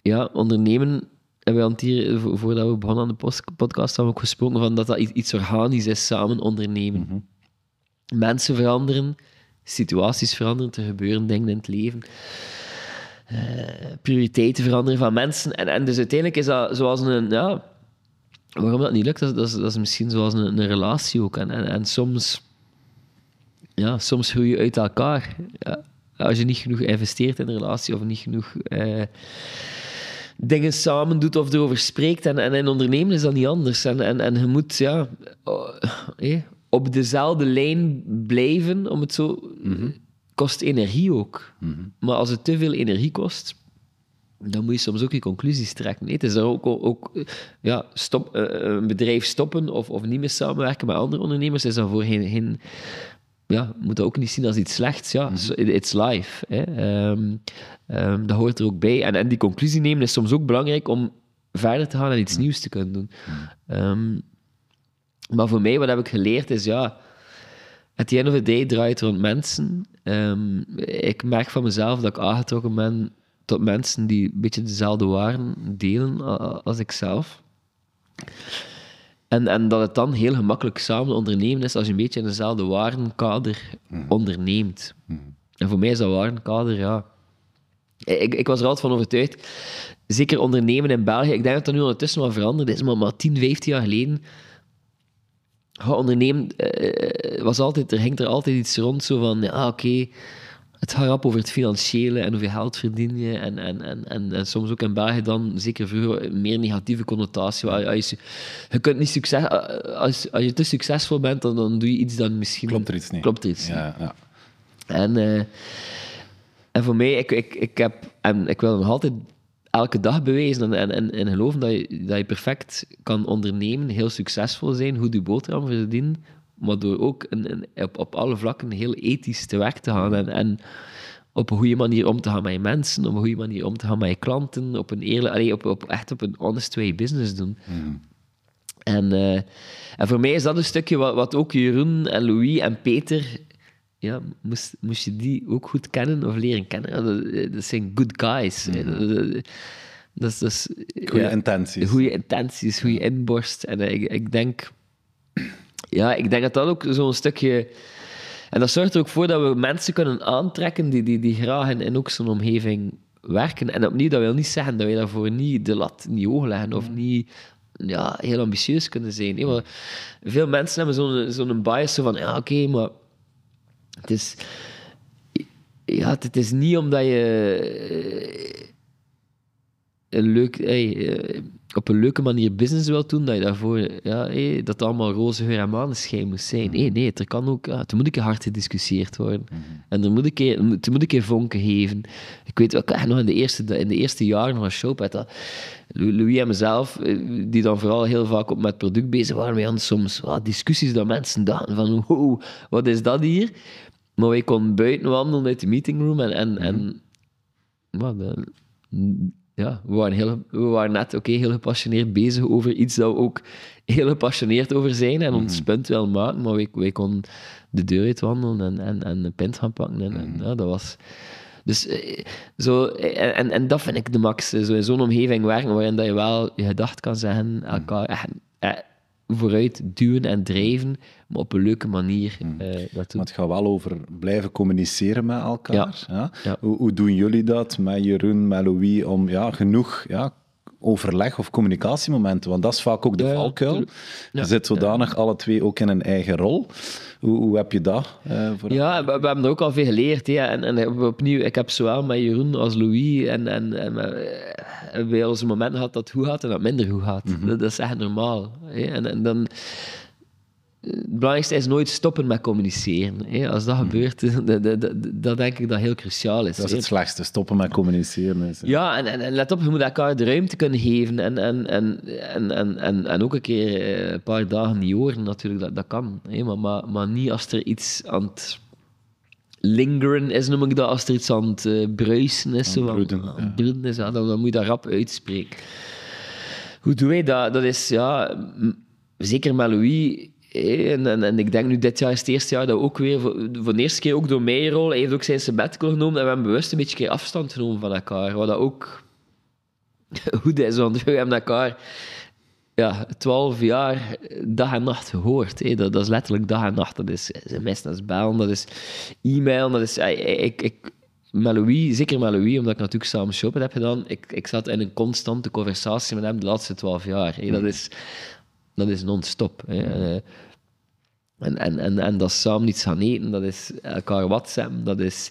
Ja, ondernemen... En we hier, vo- voordat we begonnen aan de podcast, hebben we ook gesproken van dat dat iets, iets organisch is, samen ondernemen. Mensen veranderen, situaties veranderen, er gebeuren dingen in het leven. eh, prioriteiten veranderen van mensen. En, en dus uiteindelijk is dat zoals een... Ja, waarom dat niet lukt, dat, dat, is, dat is misschien zoals een, een relatie ook. En, en, en soms... Ja, soms groei je uit elkaar. Ja, als je niet genoeg investeert in een relatie of niet genoeg... eh, dingen samen doet of erover spreekt. En, en in ondernemen is dat niet anders. En, en, en je moet ja, oh, eh, op dezelfde lijn blijven, om het zo... Kost energie ook. Maar als het te veel energie kost, dan moet je soms ook je conclusies trekken. Nee, het is daar ook, ook eh, ja, stop, eh, een bedrijf stoppen of, of niet meer samenwerken met andere ondernemers, is dan voor geen... geen ja, je moet dat ook niet zien als iets slechts. Ja, so- it's life. Hè. Ehm, ehm, dat hoort er ook bij. En, en die conclusie nemen is soms ook belangrijk om verder te gaan en iets nieuws te kunnen doen. Ehm, maar voor mij, wat heb ik geleerd, is ja... At the end of the day draait het rond mensen. Ehm, ik merk van mezelf dat ik aangetrokken ben tot mensen die een beetje dezelfde waarden delen als ik zelf. En, en dat het dan heel gemakkelijk samen ondernemen is als je een beetje in dezelfde waardenkader onderneemt. En voor mij is dat waardenkader, ja... Ik, ik was er altijd van overtuigd, zeker ondernemen in België, ik denk dat dat nu ondertussen wel veranderd is, maar, maar 10, 15 jaar geleden ja, ondernemen eh, was altijd, er hangt er altijd iets rond, zo van, ja, oké, het gaat rap over het financiële en hoeveel geld verdien je. En, en, en, en, en soms ook in België dan, zeker vroeger, meer negatieve connotatie. Als, als je, je kunt niet succes, als, als je te succesvol bent, dan, dan doe je iets dan misschien... Klopt er iets niet? Klopt er iets niet. Ja, ja. En, eh, en voor mij, ik, ik, ik heb, en ik wil nog altijd elke dag bewijzen en, en, en, en geloven dat je, dat je perfect kan ondernemen, heel succesvol zijn, goed je boterham verdienen, maar door ook een, een, op, op alle vlakken heel ethisch te werk te gaan en, en op een goede manier om te gaan met je mensen, op een goede manier om te gaan met je klanten, op een eerlijk, allee, op, op, echt op een honest way business doen. En, eh, en voor mij is dat een stukje wat, wat ook Jeroen en Louis en Peter... Ja, moest, moest je die ook goed kennen of leren kennen? Ja, dat, dat zijn good guys. hè. Dat, dat- dat is... Goede ja, intenties. Goede intenties, goede inborst. En eh, ik, ik denk... Ja, ik denk dat dat ook zo'n stukje... En dat zorgt er ook voor dat we mensen kunnen aantrekken die, die, die graag in, in ook zo'n omgeving werken. En opnieuw, dat wil niet zeggen dat wij daarvoor niet de lat niet hoog leggen of niet ja, heel ambitieus kunnen zijn. hè. Maar veel mensen hebben zo'n zo'n bias zo van, ja, oké, maar het is... Ja, het is niet omdat je eh, een leuk, hey, eh, op een leuke manier business wilt doen, dat je daarvoor, ja, hey, dat allemaal roze geur en maneschijn moet zijn. Nee, nee, er kan ook, ja, er moet een keer hard gediscussieerd worden. En er moet een keer, er moet moet een keer vonken geven. Ik weet wel, nog in de eerste, in de eerste jaren van Showpad, Louis en mezelf, eh, die dan vooral heel vaak op met product bezig waren, we hadden soms wat discussies dat mensen dachten van, wow, wat is dat hier? Maar wij konden buiten wandelen uit de meetingroom en, en, en maar de- ja, we waren, heel, we waren net oké heel gepassioneerd bezig over iets dat we ook heel gepassioneerd over zijn en ons punt wel maken, maar wij, wij konden de deur uit wandelen en, en, en een pint gaan pakken. En, en ja, dat was... Dus eh, zo, eh, en, en dat vind ik de max. eh, Zo in zo'n omgeving werken waarin dat je wel je gedacht kan zeggen, elkaar echt, eh, vooruit duwen en drijven, maar op een leuke manier eh, dat doen. Maar het gaat wel over blijven communiceren met elkaar. Ja. Ja. Hoe, hoe doen jullie dat met Jeroen, met Louis, om ja, genoeg ja, overleg of communicatiemomenten? Want dat is vaak ook de valkuil. Je zit zodanig alle twee ook in een eigen rol. Hoe, hoe heb je dat voor Ja, we, we hebben er ook al veel geleerd. hè. En, en opnieuw, ik heb zowel met Jeroen als Louis en, en, en eh, hebben wij onze momenten gehad dat het goed gaat en dat het minder goed gaat. dat, dat is echt normaal. Hè. En, en dan... Het belangrijkste is nooit stoppen met communiceren. Hè. Als dat gebeurt, dat, dat, dat, dat denk ik dat heel cruciaal is. Dat is het slechtste, stoppen met communiceren. Is. Ja, en, en, en let op, je moet elkaar de ruimte kunnen geven. En, en, en, en, en, en, ook een keer eh, een paar dagen niet horen, natuurlijk, dat, dat kan. Hè? Maar, maar, maar niet als er iets aan het lingeren is, noem ik dat. Als er iets aan het eh, bruisen is. aan ja. broeden is, ja, dan, dan moet je dat rap uitspreken. Hoe doe je dat? Dat is, ja... Zeker met Louis... hè, En, en, en ik denk nu, dit jaar is het eerste jaar dat we ook weer, voor, voor de eerste keer ook door mijn rol, hij heeft ook zijn sabbatical genomen en we hebben bewust een beetje keer afstand genomen van elkaar. Wat dat ook goed is, want we hebben elkaar ja, twaalf jaar dag en nacht gehoord. Dat, dat is letterlijk dag en nacht. Dat is sms, dat is bellen, dat is e-mail. Dat is, ik, ik, met Louis, zeker met Louis, omdat ik natuurlijk samen shoppen heb gedaan, ik, ik zat in een constante conversatie met hem de laatste twaalf jaar. Dat is, dat is non-stop. Hè. En, en, en, en dat samen iets gaan eten, dat is elkaar WhatsApp, dat is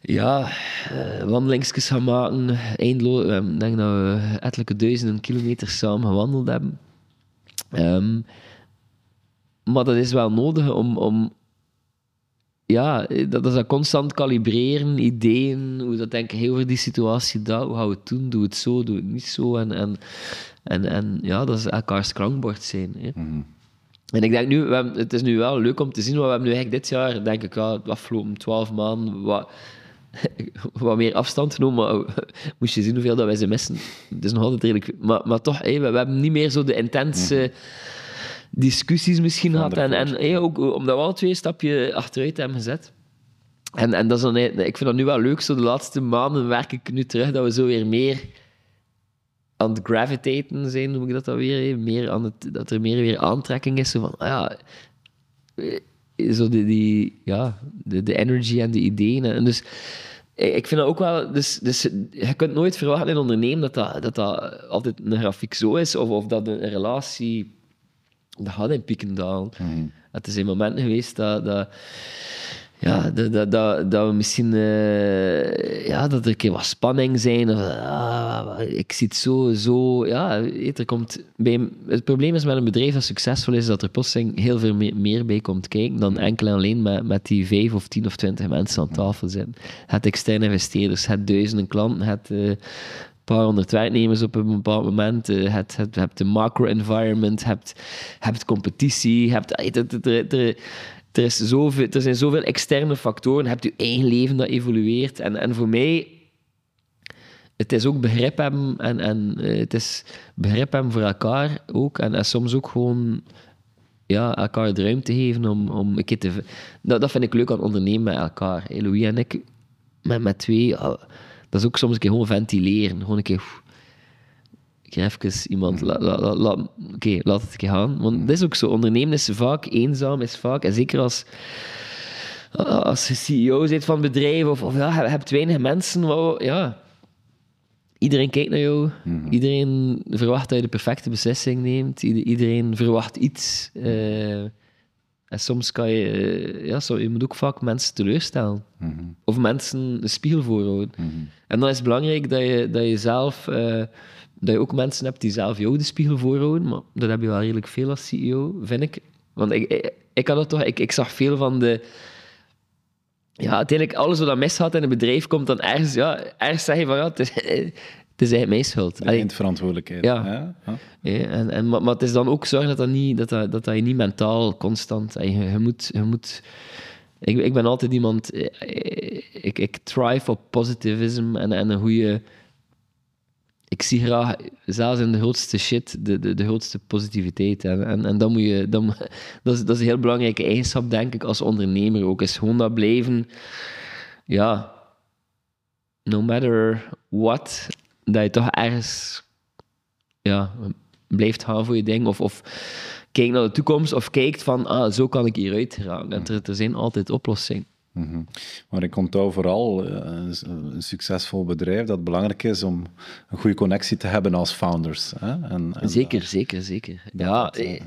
ja, uh, wandelingsjes gaan maken. Eindloos. Ik denk dat we ettelijke duizenden kilometers samen gewandeld hebben. Um, maar dat is wel nodig om, om ja, dat is dat constant kalibreren, ideeën, hoe dat denk ik over die situatie, dat, hoe gaan we het doen, doe het zo, doe het niet zo. En, en, en, en ja, dat is elkaars klankbord zijn. Hè. Mm en ik denk nu, we hebben, het is nu wel leuk om te zien, wat we hebben nu eigenlijk dit jaar, denk ik, ja, de afgelopen twaalf maanden, wat, wat meer afstand genomen, maar moest je zien hoeveel dat wij ze missen. Het is nog altijd redelijk... Maar, maar toch, hey, we, we, hebben niet meer zo de intense mhm. discussies misschien gehad. En, en hey, ook omdat we al twee stapje achteruit hebben gezet. En, en dat is dan, ik vind dat nu wel leuk, zo de laatste maanden werk ik nu terug, dat we zo weer meer aan het gravitaten zijn, noem ik dat dan weer. Meer aan het, dat er meer weer aantrekking is. Zo van, ah ja, eh, zo die, die, ja, de, de energy en de ideeën. En dus ik vind dat ook wel... Dus, dus je kunt nooit verwachten in een ondernemen dat dat, dat, dat altijd een grafiek zo is, of, of dat een relatie... Dat gaat in pieken dalen. Mm. Het is een moment geweest dat... dat ja, dat, dat, dat, dat we misschien uh, ja, dat er een keer wat spanning zijn. Of, uh, ik zie het zo, zo. Ja, er komt bij, het probleem is met een bedrijf dat succesvol is, dat er plotseling heel veel meer, bij komt kijken dan enkel en alleen met, met die vijf of tien of twintig mensen aan tafel zitten. Het externe investeerders, het duizenden klanten, het uh, paar honderd werknemers op een bepaald moment. Uh, het, het, hebt de macro-environment, hebt, hebt competitie, hebt... Het, het, het, er, is zoveel, er zijn zoveel externe factoren. Je hebt je eigen leven dat evolueert. En, en voor mij, het is ook begrip hebben en, en uh, het is begrip hebben voor elkaar ook. En, soms ook gewoon ja, elkaar de ruimte geven om, om een keer te... Dat, dat vind ik leuk aan ondernemen met elkaar. Louis en ik, met, met twee, dat is ook soms een keer gewoon ventileren. Gewoon een keer ga even iemand, la, la, la, oké, laat het gaan. Want dat is ook zo, ondernemen is vaak eenzaam, is vaak, en zeker als, als je CEO zit van bedrijf, of, of ja, je hebt weinig mensen, waar, ja, iedereen kijkt naar jou, mhm. iedereen verwacht dat je de perfecte beslissing neemt, iedereen verwacht iets. Uh, en soms kan je, uh, ja, so, je moet ook vaak mensen teleurstellen. Mm Of mensen een spiegel voorhouden. Mm En dan is het belangrijk dat je, dat je zelf... Uh, dat je ook mensen hebt die zelf jou de spiegel voorhouden, maar dat heb je wel redelijk veel als CEO, vind ik. Want ik, ik, ik had dat toch, ik, ik zag veel van de... Ja, uiteindelijk alles wat misgaat in een bedrijf komt dan ergens, ja, ergens zeg je van, ja, het is, het is eigenlijk mijn schuld. Eindverantwoordelijkheid. Ja. ja. ja. en, en, maar, maar, het is dan ook zorgen dat, dat, niet, dat, dat, dat, dat je niet mentaal constant... Je, je moet... Je moet ik, ik ben altijd iemand... Ik, ik thrive op positivisme en, en een goede ik zie graag, zelfs in de grootste shit, de, de, de grootste positiviteit. En, en, en dan moet je, dan, dat, is, dat is een heel belangrijke eigenschap, denk ik, als ondernemer ook. Is gewoon dat blijven, ja, no matter what, dat je toch ergens, ja, blijft gaan voor je ding. Of, of kijkt naar de toekomst, of kijkt van, ah, zo kan ik hieruit geraken. En er, er zijn altijd oplossingen. Mhm. Maar ik onthoud vooral uh, een succesvol bedrijf dat het belangrijk is om een goede connectie te hebben als founders. Hè? En, en, zeker, zeker, zeker. Ja, eh,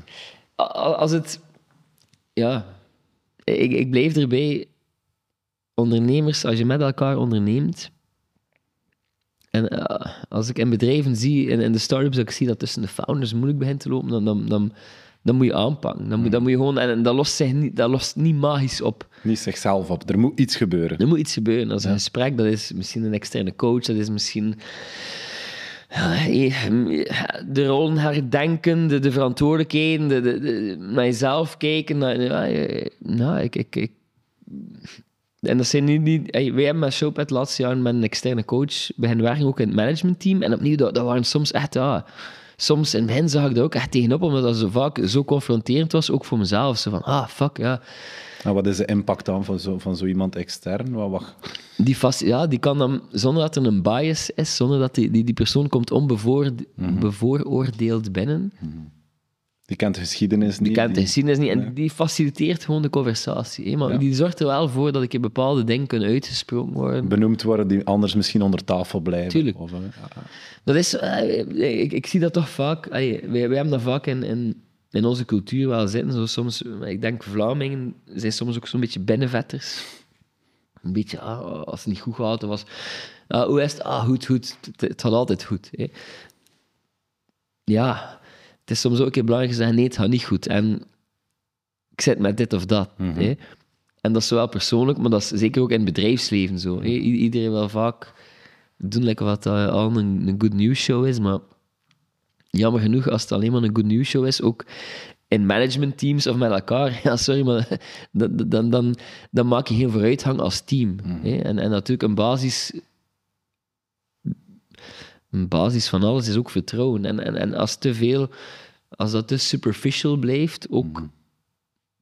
als het... Ja, ik, ik blijf erbij. Ondernemers, als je met elkaar onderneemt... En uh, als ik in bedrijven zie, in, in de start-ups, dat ik zie dat tussen de founders moeilijk begint te lopen, dan, dan, dan dan moet je aanpakken. Dan moet, dan moet je gewoon, en, dat, lost zich niet, dat lost niet magisch op. Niet zichzelf op. Er moet iets gebeuren. Er moet iets gebeuren. Als een gesprek, dat is misschien een externe coach, dat is misschien de rollen herdenken, de, de verantwoordelijkheden, de, de, naar jezelf kijken. Naar, ja, ik, ik, ik, en dat zijn niet, niet wij hebben met Showpad het laatste jaar met een externe coach beginnen werken, ook in het managementteam. En opnieuw, dat, dat waren soms echt, ja, soms in het begin zag ik dat ook echt tegenop, omdat dat zo vaak zo confronterend was, ook voor mezelf. Zo van, ah, fuck, ja. Nou, wat is de impact dan van zo, van zo iemand extern? Wat, wat... Die, vast, ja, die kan dan, zonder dat er een bias is, zonder dat die, die, die persoon komt onbevooroordeeld binnen, Die kent de geschiedenis niet. die kent de geschiedenis niet, en die faciliteert gewoon de conversatie. hè. Maar Ja. die zorgt er wel voor dat ik in bepaalde dingen kunnen uitgesproken worden. benoemd worden die anders misschien onder tafel blijven. Tuurlijk. Of. Dat is, eh, ik, ik zie dat toch vaak. Allee, wij, wij hebben dat vaak in, in, in onze cultuur wel zitten. Zo soms, ik denk Vlamingen zijn soms ook zo'n beetje binnenvetters. Een beetje, ah, als het niet goed gaat, of was. Ah, hoe is het? Ah, goed, goed. Het, het gaat altijd goed. Hè. Ja, het is soms ook een keer belangrijk te zeggen: nee, het gaat niet goed. En ik zit met dit of dat. hè. En dat is zowel persoonlijk, maar dat is zeker ook in het bedrijfsleven zo. hè. Iedereen wil vaak doen like wat uh, al een, een good news show is, maar jammer genoeg, als het alleen maar een good news show is, ook in managementteams of met elkaar, ja, sorry, maar dan, dan, dan, dan maak je geen vooruitgang als team. hè. En, en natuurlijk een basis, een basis van alles is ook vertrouwen. En, en, en als te veel, als dat te superficial blijft, ook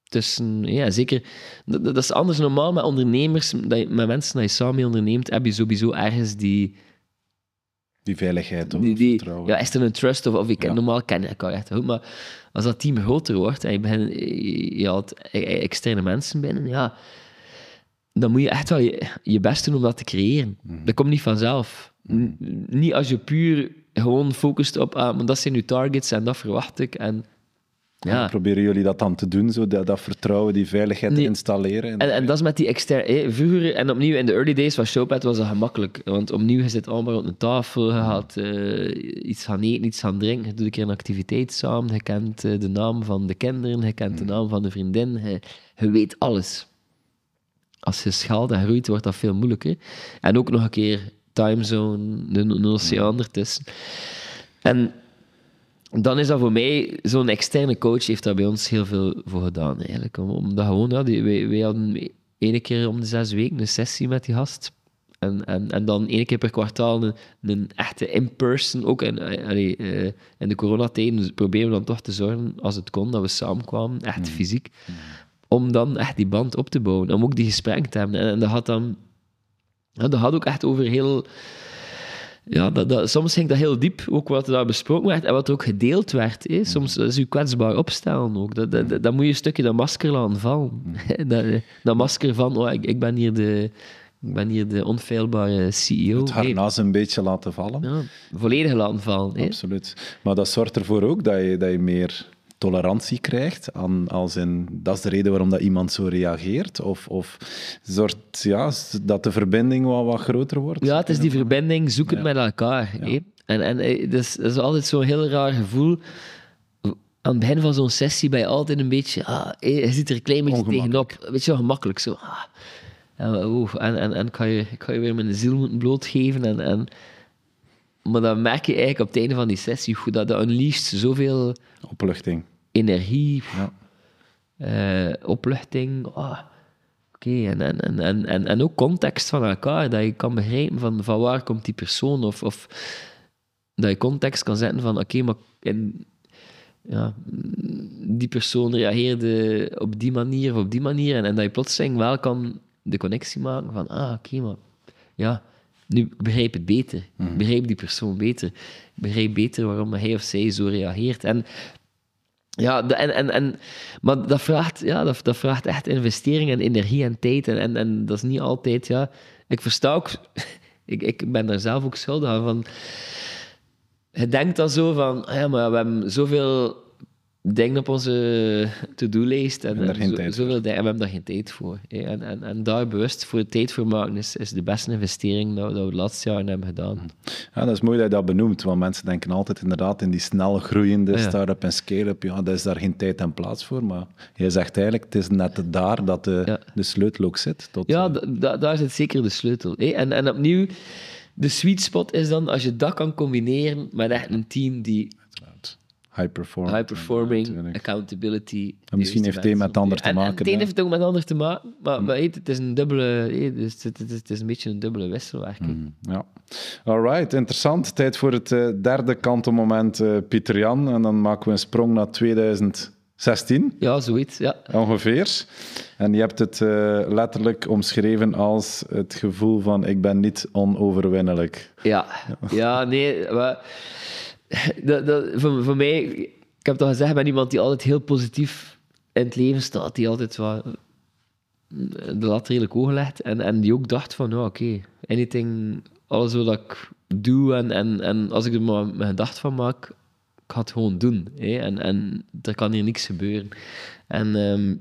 tussen, ja, zeker, dat, dat is anders normaal met ondernemers, dat je, met mensen dat je samen mee onderneemt, heb je sowieso ergens die, Die veiligheid of die, die vertrouwen. ja, is er een trust of, of ik, Ja. normaal ken je elkaar echt goed, maar als dat team groter wordt en je, begint, je, je haalt e- e- externe mensen binnen, ja, dan moet je echt wel je, je best doen om dat te creëren. Mhm. Dat komt niet vanzelf. Niet als je puur gewoon focust op, ah, maar dat zijn uw targets en dat verwacht ik. En, ja. Proberen jullie dat dan te doen, zo dat, dat vertrouwen, die veiligheid te installeren? En, en dat is met die externe... Vroeger, en opnieuw in de early days van Showpad was dat gemakkelijk. Want opnieuw, je zit allemaal rond een tafel, je gaat eh, iets gaan eten, iets gaan drinken, je doet een keer een activiteit samen, je kent eh, de naam van de kinderen, je kent de naam van de vriendin, je, je weet alles. Als je schaalt en groeit, wordt dat veel moeilijker. En ook nog een keer timezone, een, oceaan ertussen. En dan is dat voor mij, zo'n externe coach heeft daar bij ons heel veel voor gedaan eigenlijk. Om- Omdat gewoon, ja, die, wij, wij hadden ene keer om de zes weken een sessie met die gast. En, en, en dan één keer per kwartaal een, een echte in-person, ook in, eh, allee, eh, in de coronatijden proberen we dan toch te zorgen, als het kon, dat we samenkwamen, echt fysiek, om dan echt die band op te bouwen, om ook die gesprekken te hebben. En, en dat had dan, ja, dat had ook echt over heel ja, dat, dat, soms ging dat heel diep, ook wat er daar besproken werd en wat er ook gedeeld werd. Hè. Soms is je kwetsbaar opstellen ook. Dat, dat, dat, moet je een stukje dat masker laten vallen. dat, dat masker van, oh, ik, ik, ben hier de, ik ben hier de onfeilbare CEO. het harnas een beetje laten vallen. ja, volledig laten vallen. Absoluut. Maar dat zorgt ervoor ook dat je, dat je meer tolerantie krijgt. Aan, als in, dat is de reden waarom dat iemand zo reageert. Of, of zorgt ja, dat de verbinding wat, wat groter wordt. Ja, het is die verbinding, zoek het Ja. met elkaar. En, en eh, dat is, dat is altijd zo'n heel raar gevoel. Aan het begin van zo'n sessie ben je altijd een beetje... Ah, eh, je zit er een klein beetje tegenop. Een beetje ongemakkelijk. Zo. Ah. En, en, en, en kan je, ga je weer mijn ziel moeten blootgeven. En, en, maar dan merk je eigenlijk op het einde van die sessie hoe dat, dat unleasht zoveel Opluchting. Energie, Ja. eh, opluchting. ah, Oké, en, en, en, en, en, en ook context van elkaar, dat je kan begrijpen van, van waar komt die persoon, of, of dat je context kan zetten van, oké, maar in, ja, mm, die persoon reageerde op die manier of op die manier, en, en dat je plotseling wel kan de connectie maken van, ah, oké, maar ja, nu begrijp het beter. Ik begrijp die persoon beter. Ik begrijp beter waarom hij of zij zo reageert. En ja, en, en, en, maar dat vraagt, ja, dat, dat vraagt echt investering en energie en tijd. En, en, en dat is niet altijd, ja... Ik versta. Ik, ik ben daar zelf ook schuldig aan, van... Je denkt dan zo van, ah ja, maar we hebben zoveel dingen op onze to-do-lijst. En, daar en geen zo- tijd zoveel dingen, en we hebben daar geen tijd voor. hè. En, en, en daar bewust voor tijd voor maken is, is de beste investering dat, we- dat we de laatste jaren hebben gedaan. Ja, dat is mooi dat je dat benoemt, want mensen denken altijd inderdaad in die snel groeiende Ja. start-up en scale-up, ja, daar is daar geen tijd en plaats voor, maar jij zegt eigenlijk, het is net daar dat de, Ja. de sleutel ook zit. Tot, Ja, eh, da- da- daar zit zeker de sleutel. hè. En, en opnieuw, de sweet spot is dan als je dat kan combineren met echt een team die. High performing. high performing, natuurlijk. accountability. En misschien heeft het een met ander te en- maken, En het heeft het ook met ander te maken, maar, maar weet, het is een dubbele, dus het, het, is, het is een beetje een dubbele wisselwerking. Mm, Ja. Alright, interessant. Tijd voor het eh, derde kantelmoment, eh Pieter Jan. En dan maken we een sprong naar 2016 Ja, zoiets, ja. ongeveer. En je hebt het eh, letterlijk omschreven als het gevoel van ik ben niet onoverwinnelijk. Ja, ja nee, maar, dat, dat, voor, mij, ik heb toch gezegd, ik ben iemand die altijd heel positief in het leven staat, die altijd wat de lat redelijk hoog legt en, en die ook dacht van, ja, oké, anything, alles wat ik doe en, en, en als ik er maar mijn gedacht van maak, ik ga het gewoon doen. Hè? En, en er kan hier niks gebeuren. En... ehm,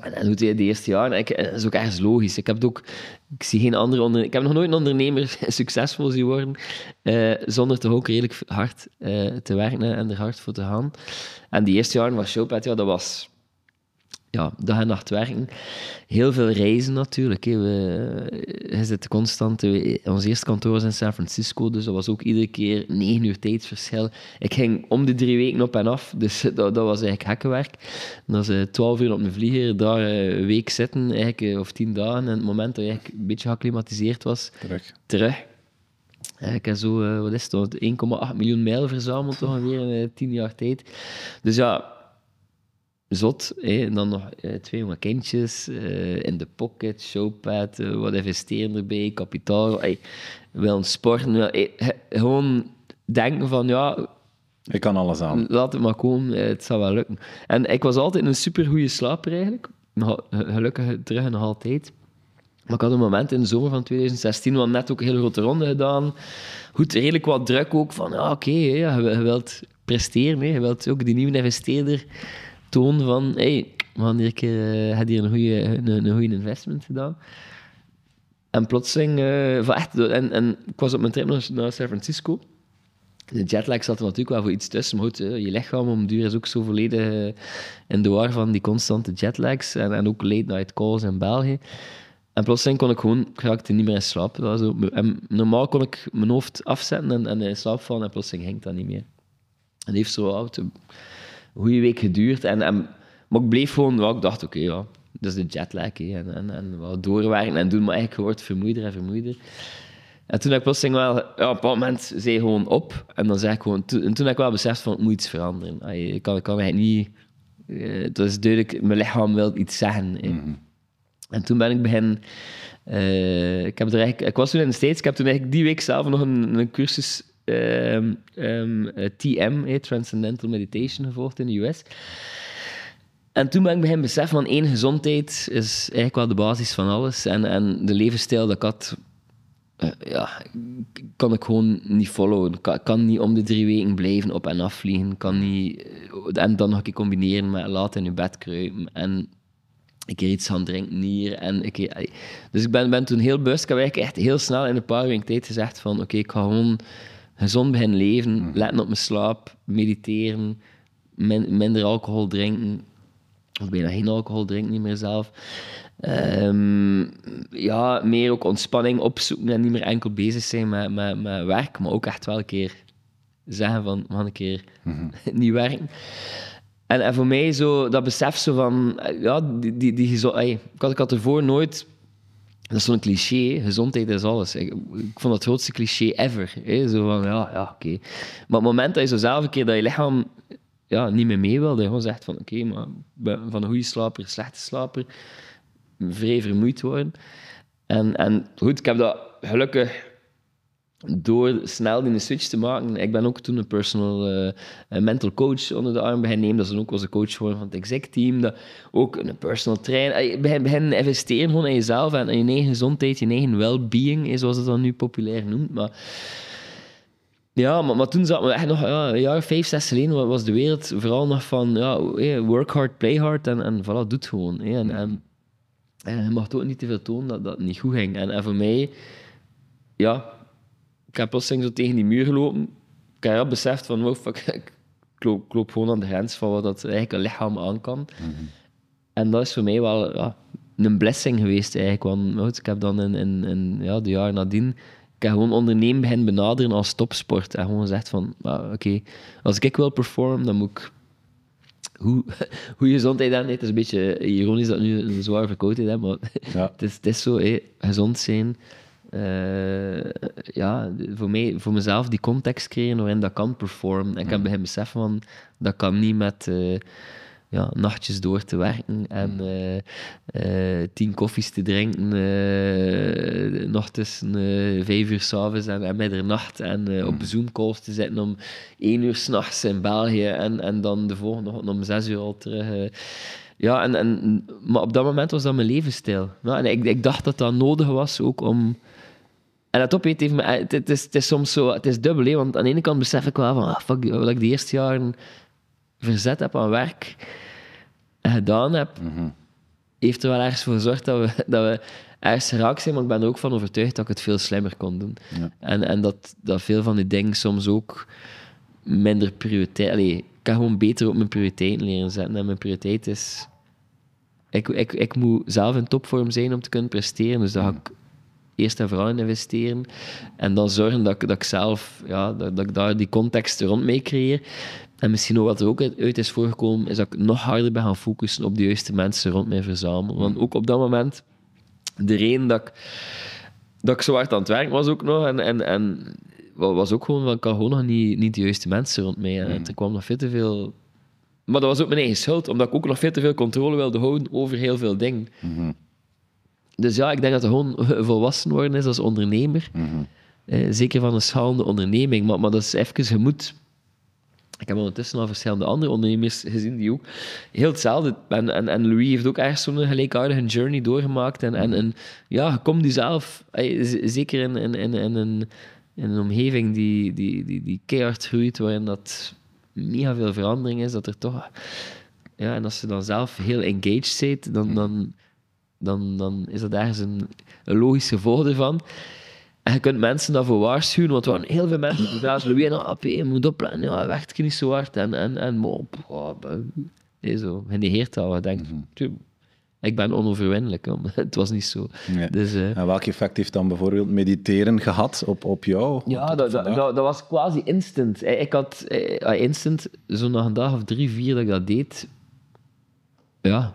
en, en hoe de eerste jaren, ik, dat is ook ergens logisch. Ik heb ook, ik zie geen andere onder, ik heb nog nooit een ondernemer succesvol zien worden eh, zonder toch ook redelijk hard eh, te werken en er hard voor te gaan. En die eerste jaren was Showpad, ja, dat was ja, dag en nacht werken. Heel veel reizen natuurlijk. Hè. We, je zit constant... we- ons eerste kantoor was in San Francisco, dus dat was ook iedere keer negen uur tijdsverschil. Ik ging om de drie weken op en af, dus dat, dat was eigenlijk hekkenwerk. En dat is eh, twaalf uur op een vlieger, daar eh, een week zitten, eigenlijk, eh, of tien dagen. En het moment dat eigenlijk een beetje geacclimatiseerd was, Terug. terug. Eh, Ik heb zo, eh, wat is het, toch, 1,8 miljoen mijl verzameld ongeveer in eh, tien jaar tijd. Dus ja, zot. Hè. En dan nog eh, twee jonge kindjes, eh, in de pocket, showpad, eh, wat investeren erbij, kapitaal. Hey, wil sporten, wil, gewoon denken van, ja, Ik kan alles aan. Laat het maar komen, eh, het zal wel lukken. En ik was altijd een supergoeie slaper eigenlijk. Gelukkig terug en nog altijd. Maar ik had een moment in de zomer van 2016, we hadden net ook een hele grote ronde gedaan. Goed, redelijk wat druk ook van, ja, oké, je, je wilt presteren. hè. Je wilt ook die nieuwe investeerder tonen van, hey, een keer, eh, heb hier een goede een, een goede investment gedaan. En plotseling, eh, van echt, en, en ik was op mijn trip naar, San Francisco. De jetlag zat er natuurlijk wel voor iets tussen, maar goed, hè, je lichaam om duur is ook zo volledig eh, in de war van die constante jetlags en, en ook late night calls in België. En plotseling kon ik gewoon, ik niet meer in. Dat was en normaal kon ik mijn hoofd afzetten en, en in slaap vallen en plotseling ging dat niet meer. En heeft zo oud, goede week geduurd. En, en, maar ik bleef gewoon, ja, ik dacht, oké, ja, dat is de jetlag. hè, En, en, en wat doorwerken en doen, maar eigenlijk wordt vermoeider en vermoeider. En toen heb ik plotseling wel, ja, op een bepaald moment zei gewoon op. En dan zei ik gewoon, toen, en toen heb ik wel beseft van, het moet iets veranderen. Ik kan, ik kan eigenlijk niet, eh, dat is duidelijk, mijn lichaam wil iets zeggen. hè. En toen ben ik beginnen, eh, ik, heb er eigenlijk, ik was toen in de States, ik heb toen eigenlijk die week zelf nog een, een cursus ehm, ehm, eh, TM, eh, Transcendental Meditation, gevolgd in de US. En toen ben ik beginnen beseffen van één, gezondheid is eigenlijk wel de basis van alles. En, en de levensstijl dat ik had, eh, ja, kan ik gewoon niet followen. Ik kan, kan niet om de drie weken blijven op en af vliegen. Kan niet, en dan nog een keer combineren met laat in je bed kruipen. En een keer iets gaan drinken hier. En een ai. dus ik ben, ben toen heel bewust. Ik heb eigenlijk echt heel snel in een paar weken tijd gezegd van oké, ik ga gewoon gezond beginnen leven. Letten op mijn slaap, mediteren, min- minder alcohol drinken. Of bijna geen alcohol drinken, niet meer zelf. Ehm, ja, meer ook ontspanning opzoeken en niet meer enkel bezig zijn met, met, met werk, maar ook echt wel een keer zeggen van, we gaan een keer niet werken. En, en voor mij zo, dat besef zo van, ja, die, die, die ey, ik, had, ik had ervoor nooit, dat is zo'n cliché, gezondheid is alles. Ik, vond dat het grootste cliché ever. Hè, zo van, ja, ja, oké. Maar het moment dat je zo zelf een keer dat je lichaam ja, niet meer mee wilde, gewoon zegt van, oké, maar van een goede slaper, slechte slaper, vrij vermoeid worden. En, en goed, ik heb dat gelukkig door snel die switch te maken. Ik ben ook toen een personal eh, mental coach onder de arm beginnen nemen. Dat is dan ook een coach geworden van het exec-team. Dat ook een personal trainer. Je begint begin investeren gewoon in jezelf en in je eigen gezondheid, je eigen well-being, eh, zoals het dan nu populair noemt. Maar ja, maar, toen zat me echt nog ja, een jaar, vijf, zes geleden wa- was de wereld vooral nog van ja, eh, work hard, play hard en, en voilà, doe het gewoon. eh. En, en, en je mag ook niet te veel tonen dat dat niet goed ging. En, en voor mij, ja, ik heb plotseling zo tegen die muur gelopen. Ik heb beseft van, wow, fuck, ik loop, ik loop gewoon aan de grens van wat dat eigenlijk een lichaam aan kan. En dat is voor mij wel ja, een blessing geweest eigenlijk. Want goed, ik heb dan in, in, in ja, de jaren nadien, ik heb gewoon ondernemen begin benaderen als topsport. En gewoon gezegd van, ah, oké, als ik wil performen, dan moet ik hoe, hoe gezondheid dan, het is een beetje ironisch dat nu een zwaar verkoudheid heb, maar Ja. het, is, het is zo, hé, gezond zijn. Eh, ja, voor, mij, voor mezelf die context creëren waarin dat kan performen. En ik heb begin beseffen van, dat kan niet met eh, ja, nachtjes door te werken en eh, eh, tien koffies te drinken, nog tussen vijf uur s'avonds en, en middernacht en op Zoom-calls te zitten om één uur s'nachts in België en, en dan de volgende ochtend om zes uur al terug. ja, en, en, maar op dat moment was dat mijn levensstijl. Ja, en ik, ik dacht dat dat nodig was ook om... En dat op, heeft me, eh, het, het is, het is soms zo, het is dubbel, hè, want aan de ene kant besef ik wel van, ah, fuck, wat ik de eerste jaren verzet heb aan werk en gedaan heb, heeft er wel ergens voor gezorgd dat we, dat we ergens geraakt zijn, maar ik ben er ook van overtuigd dat ik het veel slimmer kon doen. Ja. En, en dat, dat veel van die dingen soms ook minder prioriteit... Allee, ik kan gewoon beter op mijn prioriteiten leren zetten. En mijn prioriteit is... Ik, ik, ik moet zelf in topvorm zijn om te kunnen presteren, dus daar ga ik eerst en vooral in investeren. En dan zorgen dat ik, dat ik zelf, ja, dat, dat ik daar die context rond mee creëer. En misschien ook wat er ook uit is voorgekomen, is dat ik nog harder ben gaan focussen op de juiste mensen rond mij verzamelen. Want ook op dat moment, de reden dat ik, dat ik zo hard aan het werken was ook nog, en, en, en wa- was ook gewoon, van, ik had gewoon nog niet, niet de juiste mensen rond mij. En er kwam nog veel te veel... Maar dat was ook mijn eigen schuld, omdat ik ook nog veel te veel controle wilde houden over heel veel dingen. Dus ja, ik denk dat het gewoon volwassen worden is als ondernemer. Eh, zeker van een schalende onderneming. Maar, maar dat is even, je moet... Ik heb ondertussen al verschillende andere ondernemers gezien die ook heel hetzelfde... En, en, en Louis heeft ook ergens zo'n gelijkaardige journey doorgemaakt. En, en, en ja, je komt jezelf... eh, z- Zeker in, in, in, in, een, in een omgeving die, die, die, die keihard groeit, waarin dat mega veel verandering is, dat er toch... Ja, en als je dan zelf heel engaged bent, dan, dan, dan, dan is dat ergens een, een logisch gevolg ervan. En je kunt mensen daarvoor waarschuwen, want er waren heel veel mensen die zeiden, Louis, nou, AP, je moet opletten, ja, het werkt niet zo hard. En, en, en maar, oh, nee, zo, genegeerd dat, je denkt, "Tjoe, ik ben onoverwinnelijk. hoor." Maar het was niet zo. Nee. Dus, eh, En welk effect heeft dan bijvoorbeeld mediteren gehad op, op jou? Ja, Op dat, dat, dat, dat was quasi instant. Eh, Ik had ah, instant, zo na een dag of drie, vier dat ik dat deed. Ja,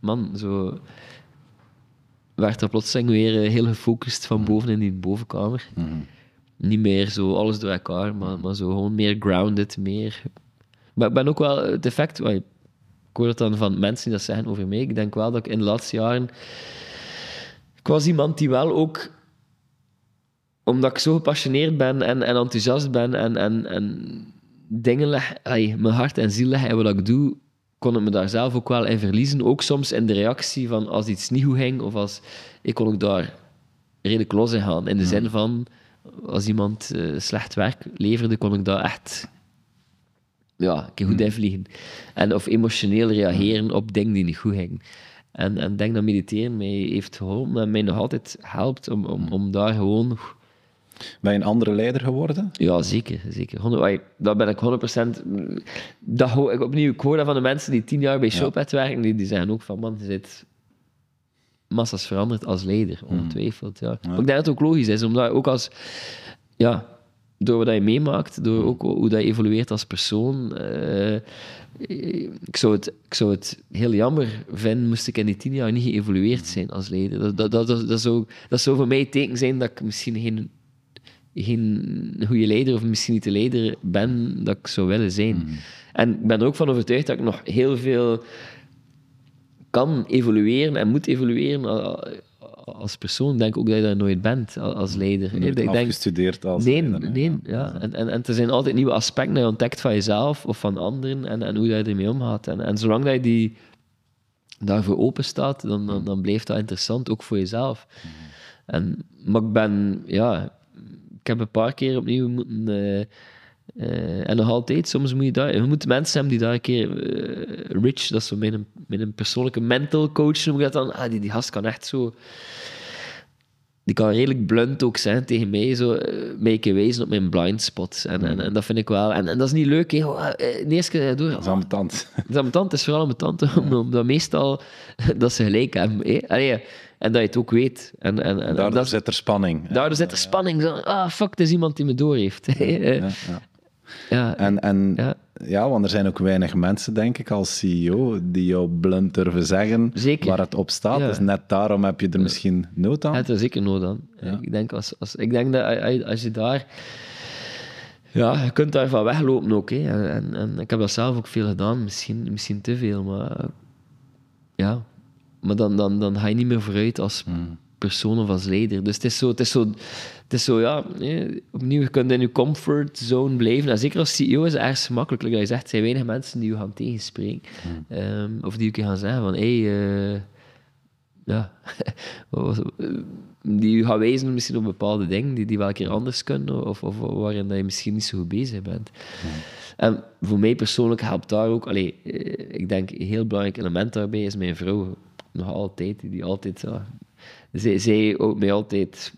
man, zo werd er plotseling weer eh, heel gefocust van boven in die bovenkamer. Niet meer zo alles door elkaar, maar, maar zo gewoon meer grounded, meer... Maar ik ben ook wel het effect... Ik hoor het dan van mensen die dat zeggen over mij. Ik denk wel dat ik in de laatste jaren... Ik was iemand die wel ook omdat ik zo gepassioneerd ben en, en enthousiast ben en, en, en dingen leg, mijn hart en ziel leggen in wat ik doe, kon ik me daar zelf ook wel in verliezen. Ook soms in de reactie van als iets niet goed ging, of als... Ik kon ook daar redelijk los in gaan. In de zin van, als iemand eh, slecht werk leverde, kon ik daar echt ja, een keer goed invliegen. En of emotioneel reageren op dingen die niet goed gingen. En, en ik denk dat mediteren mij heeft geholpen en mij nog altijd helpt om, om, om daar gewoon... Ben je een andere leider geworden? Ja, zeker. zeker. 100 ai, dat ben ik 100%... Dat hoor ik opnieuw. Ik hoor dat van de mensen die tien jaar bij Showpad werken, die, die zeggen ook van, man, je zit massas veranderd als leider, ongetwijfeld. Ja. Maar ik denk dat het ook logisch is, omdat ook als... Ja, door wat je meemaakt, door ook hoe dat je evolueert als persoon... eh, ik, zou het, ik zou het heel jammer vinden, moest ik in die tien jaar niet geëvolueerd zijn als leider. Dat, dat, dat, zou, dat zou voor mij het teken zijn dat ik misschien geen geen goede leider of misschien niet de leider ben dat ik zou willen zijn. En ik ben er ook van overtuigd dat ik nog heel veel kan evolueren en moet evolueren als persoon. Ik denk ook dat je dat nooit bent als leider. Je bent Ik denk, afgestudeerd als nee, leider, nee, ja. En, en, en er zijn altijd nieuwe aspecten die je ontdekt van jezelf of van anderen en, en hoe dat je ermee omgaat. En, en zolang dat je die daarvoor open staat, dan, dan, dan blijft dat interessant, ook voor jezelf. En, maar ik ben, ja, heb een paar keer opnieuw moeten. eh, eh, en nog altijd, soms moet je daar, je moet mensen hebben die daar een keer. eh, Rich, dat is zo mijn, mijn persoonlijke mental coach, noem ik dat dan. Ah, die, die gast kan echt zo. Die kan redelijk blunt ook zijn tegen mij, zo, mij een wijzen op mijn blind spots. En, en, en dat vind ik wel. En, en dat is niet leuk, hè. De eerste keer door. Dat is ambetant. Het is ambetant, het is vooral ambetant, omdat meestal dat ze gelijk hebben. hè. Allee, En dat je het ook weet. En, en, en Daardoor dat, zit er spanning. daardoor zit er spanning. Zo, ah, fuck, het is iemand die me door heeft. Ja, ja. ja, En, en ja. ja, want er zijn ook weinig mensen, denk ik, als CEO die jou blunt durven zeggen Zeker. waar het op staat. Ja. Dus net daarom heb je er misschien nood aan. Het is zeker nood aan. Ik, denk als, als, ik denk dat als- als je daar... Ja, je kunt daarvan weglopen ook. Hè. En, en, en ik heb dat zelf ook veel gedaan. Misschien, misschien te veel, maar... Ja. Maar dan, dan, dan ga je niet meer vooruit als persoon of als leider. Dus het is zo... Het is zo, het is zo ja, opnieuw, je kunt in je comfortzone blijven. En zeker als CEO is het erg gemakkelijk. Like dat je zegt, er zijn weinig mensen die je gaan tegenspreken. Ehm, of die je gaan zeggen van... Hey, eh, ja, die je gaan wijzen misschien op bepaalde dingen die, die wel een keer anders kunnen, of, of waarin dat je misschien niet zo goed bezig bent. En voor mij persoonlijk helpt daar ook, allee, eh, ik denk een heel belangrijk element daarbij is mijn vrouw, nog altijd, die, altijd, ja, zij, zij houdt mij altijd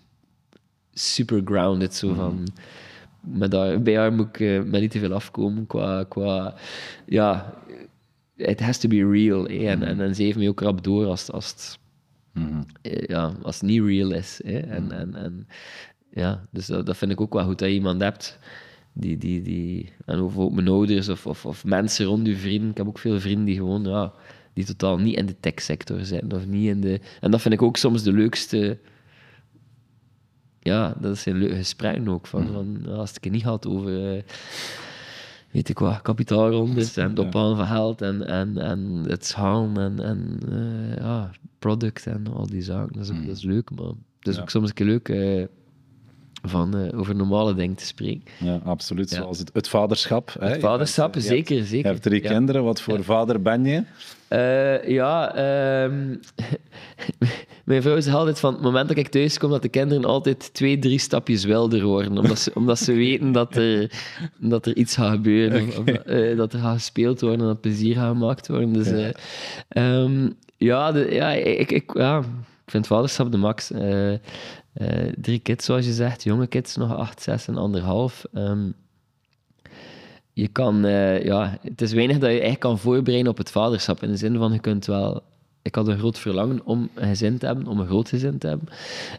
super grounded, zo van, met haar, bij haar moet ik met niet te veel afkomen qua, qua ja, it has to be real. En, en, en ze heeft mij ook rap door als, als, het, Mhm. eh, ja, als het niet real is. En, en, en, ja, dus dat, dat vind ik ook wel goed dat je iemand hebt die, die, die en ook mijn ouders of, of, of mensen rond je vrienden. Ik heb ook veel vrienden die gewoon, ja, die totaal niet in de techsector zijn of niet in de. En dat vind ik ook soms de leukste. Ja, dat zijn leuke gesprekken ook. Van, van, ja, als het niet had over. eh, weet ik wat, kapitaalrondes en het ophalen van geld en, en, en het schalen en, en eh, ja, product en al die zaken. Dat is, ook- dat is leuk, maar het is Ja. ook soms een keer leuk eh, van, eh, over normale dingen te spreken. Ja, absoluut. Ja. Zoals het, het vaderschap. hè. Het vaderschap, hebt- zeker, zeker. Je hebt drie Ja. kinderen. Wat voor vader ben je? Eh, ja, ehm, mijn vrouw zegt altijd van het moment dat ik thuis kom, dat de kinderen altijd twee, drie stapjes wilder worden. Omdat ze, omdat ze weten dat er, dat er iets gaat gebeuren. Of, of, eh, dat er gaat gespeeld worden en dat plezier gaat gemaakt worden. Dus, ehm, ja, de, ja, ik, ik, ja, ik vind vaderschap de max. Eh, drie kids, zoals je zegt. Jonge kids, nog acht, zes en anderhalf. Ehm, je kan, eh, ja, het is weinig dat je eigenlijk kan voorbereiden op het vaderschap. In de zin van, je kunt wel... Ik had een groot verlangen om een gezin te hebben, om een groot gezin te hebben.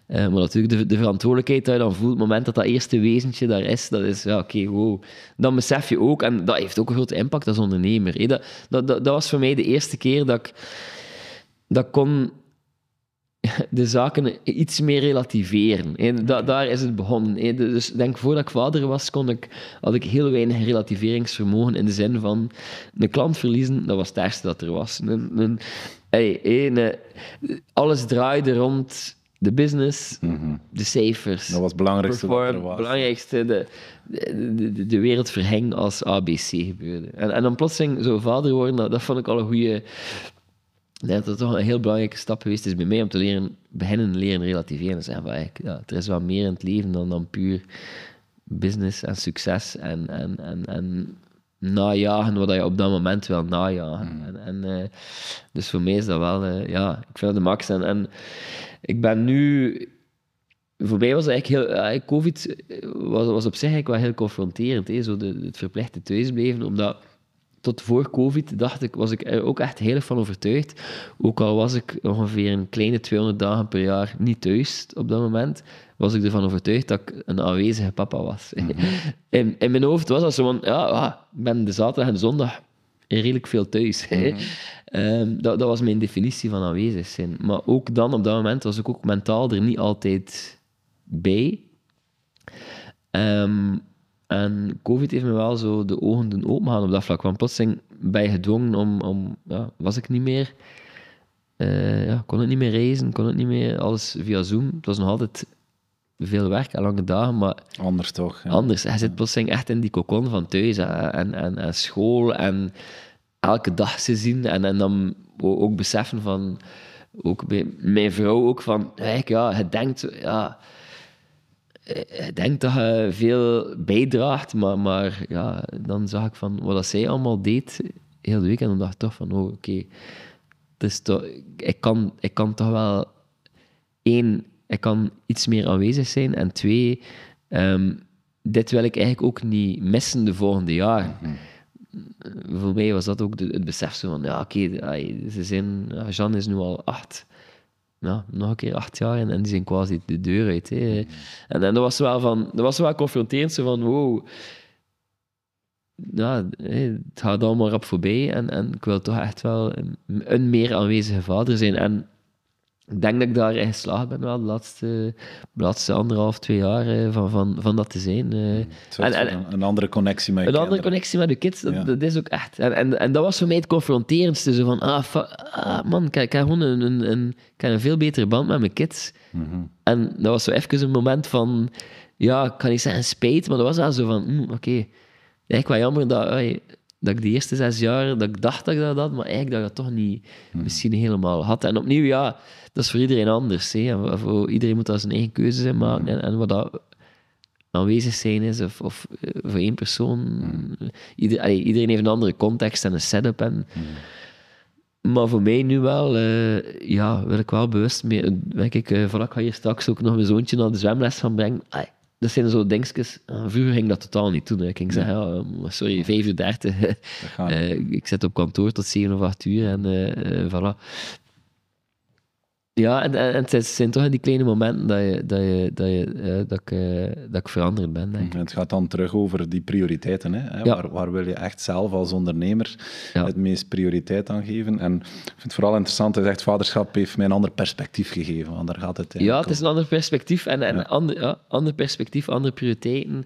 Eh, maar natuurlijk, de, de verantwoordelijkheid dat je dan voelt, het moment dat dat eerste wezentje daar is, dat is, ja, oké, wow. Dan besef je ook, en dat heeft ook een grote impact als ondernemer. Dat, dat, dat, dat was voor mij de eerste keer dat ik dat kon de zaken iets meer relativeren. hè. Da- daar is het begonnen. Dus denk, voordat ik vader was, kon ik, had ik heel weinig relativeringsvermogen in de zin van een klant verliezen, dat was het ergste dat er was. Een, een, een- alles draaide rond de business, de cijfers. Dat was het belangrijkste wat er Perform, was. belangrijkste, de, de, de, de wereld verhing als ABC gebeurde. En, en dan plotseling zo vader worden, dat, dat vond ik al een goede... Dat het toch een heel belangrijke stap geweest is bij mij om te leren, beginnen leren relativeren. En zeggen van, eigenlijk, ja, er is wel meer in het leven dan, dan puur business en succes en, en, en, en najagen wat je op dat moment wil najagen. En, en, eh, dus voor mij is dat wel, eh, ja, ik vind dat de max. En, en ik ben nu voor mij was eigenlijk heel... ja, Covid was, was op zich eigenlijk wel heel confronterend. Hè? Zo de, het verplichte thuisblijven, omdat tot voor Covid dacht ik, was ik er ook echt heel erg van overtuigd. Ook al was ik ongeveer een kleine 200 dagen per jaar niet thuis op dat moment, was ik ervan overtuigd dat ik een aanwezige papa was. in, in mijn hoofd was dat zo van, ja, ah, ik ben de zaterdag en de zondag redelijk veel thuis. hè. Ehm, dat, dat was mijn definitie van aanwezig zijn. Maar ook dan, op dat moment, was ik ook mentaal er niet altijd bij. Ehm, en COVID heeft me wel zo de ogen doen opengaan op dat vlak. Want plotseling ben je gedwongen om... om ja, was ik niet meer... eh, ja, kon ik niet meer reizen, kon ik niet meer... Alles via Zoom. Het was nog altijd veel werk en lange dagen, maar Anders toch? Ja. anders. Hij zit plotseling echt in die cocon van thuis en, en, en, school en elke dag ze zien en, en dan ook beseffen van, ook bij mijn vrouw ook van, kijk, ja, je denkt, ja, je denkt dat je veel bijdraagt, maar, maar ja, dan zag ik van wat zij allemaal deed heel de week en dan dacht ik toch van, oh, oké, is toch, ik, kan, ik kan toch wel één, ik kan iets meer aanwezig zijn. En twee, ehm, dit wil ik eigenlijk ook niet missen de volgende jaar. Voor mij was dat ook de- het besef zo van, ja, oké, ai, ze zijn, Jean is nu al acht. Ja, nog een keer acht jaar en, en die zijn quasi de deur uit. Hè. En, en dat was wel van, dat was wel confronterend, zo van wow, ja, het gaat allemaal rap voorbij en, en ik wil toch echt wel een, een meer aanwezige vader zijn. En ik denk dat ik daarin geslaagd ben wel de laatste, de laatste anderhalf, twee jaar eh, van, van, van dat te zijn. eh. En, En- en- een andere connectie met je Een andere connectie met de kids, dat, Ja. dat is ook echt. En, en, en dat was voor mij het confronterendste. Zo van, ah, ah man, ik, ik heb gewoon een, een, een, ik heb een veel betere band met mijn kids. Mhm. En dat was zo even een moment van, ja, ik kan niet zeggen spijt, maar dat was wel zo van, hm, oké, eigenlijk wel jammer dat, dat ik de eerste zes jaar, dat ik dacht dat ik dat had, maar eigenlijk dat ik dat toch niet misschien helemaal had. En opnieuw, ja, dat is voor iedereen anders. Hè. En voor, iedereen moet daar zijn eigen keuze in maken. En, en wat dat aanwezig zijn is, of, of eh, voor één persoon. Ieder, allee, iedereen heeft een andere context en een setup. En, Maar voor mij nu wel, eh, ja, wil ik wel bewust mee. Denk ik, eh, van, ik ga hier straks ook nog mijn zoontje naar de zwemles van brengen. Ai, dat zijn zo dingetjes. Ah, vroeger ging dat totaal niet doen. hè. Ik ging zeggen, ja, eh, sorry, 5 uur 30. Dat gaat niet. Eh, ik zit op kantoor tot 7 of 8 uur en eh, eh, voilà. Ja, en, en, het zijn toch die kleine momenten dat, je, dat, je, dat, je, eh, dat, ik, eh, dat ik veranderd ben, denk ik. En Het gaat dan terug over die prioriteiten. Hè? Ja. Waar, waar wil je echt zelf als ondernemer Ja. het meest prioriteit aan geven? En ik vind het vooral interessant, hij zegt vaderschap heeft mij een ander perspectief gegeven. Want daar gaat het Ja, het is een ander perspectief en, en Ja. ander, ja, ander perspectief, andere prioriteiten.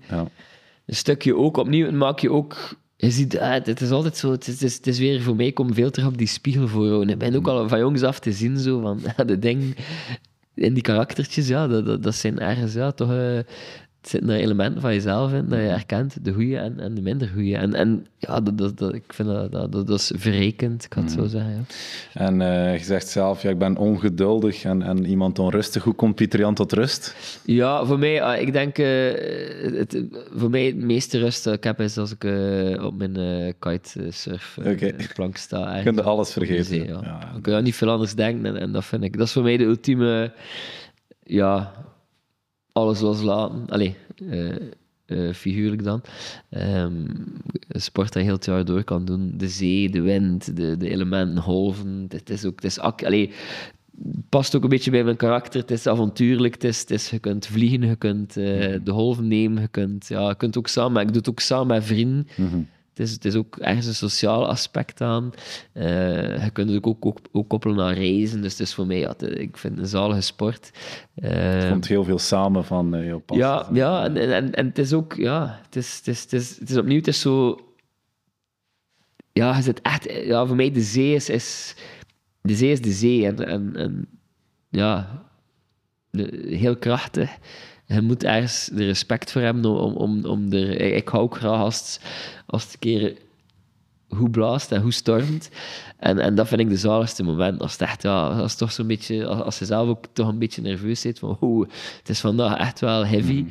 Een stukje ook, opnieuw maak je ook... Je ziet, ah, het is altijd zo, het is, het weer voor mij, ik kom veel terug op die spiegel voor. En ik ben ook al van jongs af te zien, zo, van ja, de ding... En die karaktertjes, ja, dat, dat, dat zijn ergens, ja, toch... eh, het zitten er elementen van jezelf in dat je herkent, de goede en, en de minder goede. En, en ja, dat, dat, dat, ik vind dat, dat, dat, dat is verrekend, ik kan het zo zeggen. Ja. En eh, je zegt zelf, ja, ik ben ongeduldig en, en iemand onrustig. Hoe komt Pieter Jan tot rust? Ja, voor mij, ah, ik denk, eh, het, voor mij het meeste rust dat ik heb is als ik eh, op mijn kitesurf eh, Oké. plank sta. Je kunt alles vergeten. zee, ja. Aan niet veel anders denken en, en dat vind ik, dat is voor mij de ultieme, ja, alles loslaten. Allee, eh, eh, figuurlijk dan. Een sport dat je heel het jaar door kan doen. De zee, de wind, de, de elementen, golven. Het is ook, het is, allee, past ook een beetje bij mijn karakter. Het is avontuurlijk. Het is, het is, je kunt vliegen, je kunt eh, de golven nemen. Je kunt, ja, je kunt ook samen, ik doe het ook samen met vrienden. Mhm. Het is, het is ook ergens een sociaal aspect aan. Eh, je kunt het ook, ook, ook koppelen aan reizen. Dus het is voor mij, ja, het- ik vind het een zalige sport. Eh, komt heel veel samen van eh, jouw passie. ja, ja en, en, en, het is ook, ja, het is, het is, het is, het is opnieuw, het is zo, ja, je zit echt, ja, voor mij de zee is, is de zee is de zee en, en, en ja, heel krachtig. Je moet ergens de respect voor hebben om, om, om er, ik, hou ook graag als, het- als het een keer hoe blaast en hoe stormt. En, en dat vind ik de zaligste moment. Als het echt, ja, als toch zo'n beetje, als, als je zelf ook toch een beetje nerveus zit van, oeh, het is vandaag echt wel heavy.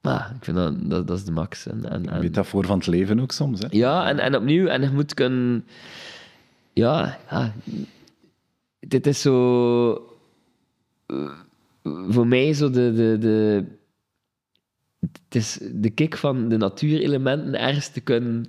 Maar ik vind dat, dat, dat is de max. En, en, en, Metafoor van het leven ook soms. Hè? ja, en, en opnieuw, en je moet kunnen... Ja, ja. Dit is zo... eh, Voor mij zo de... de, de het is de kick van de natuurelementen ergens te kunnen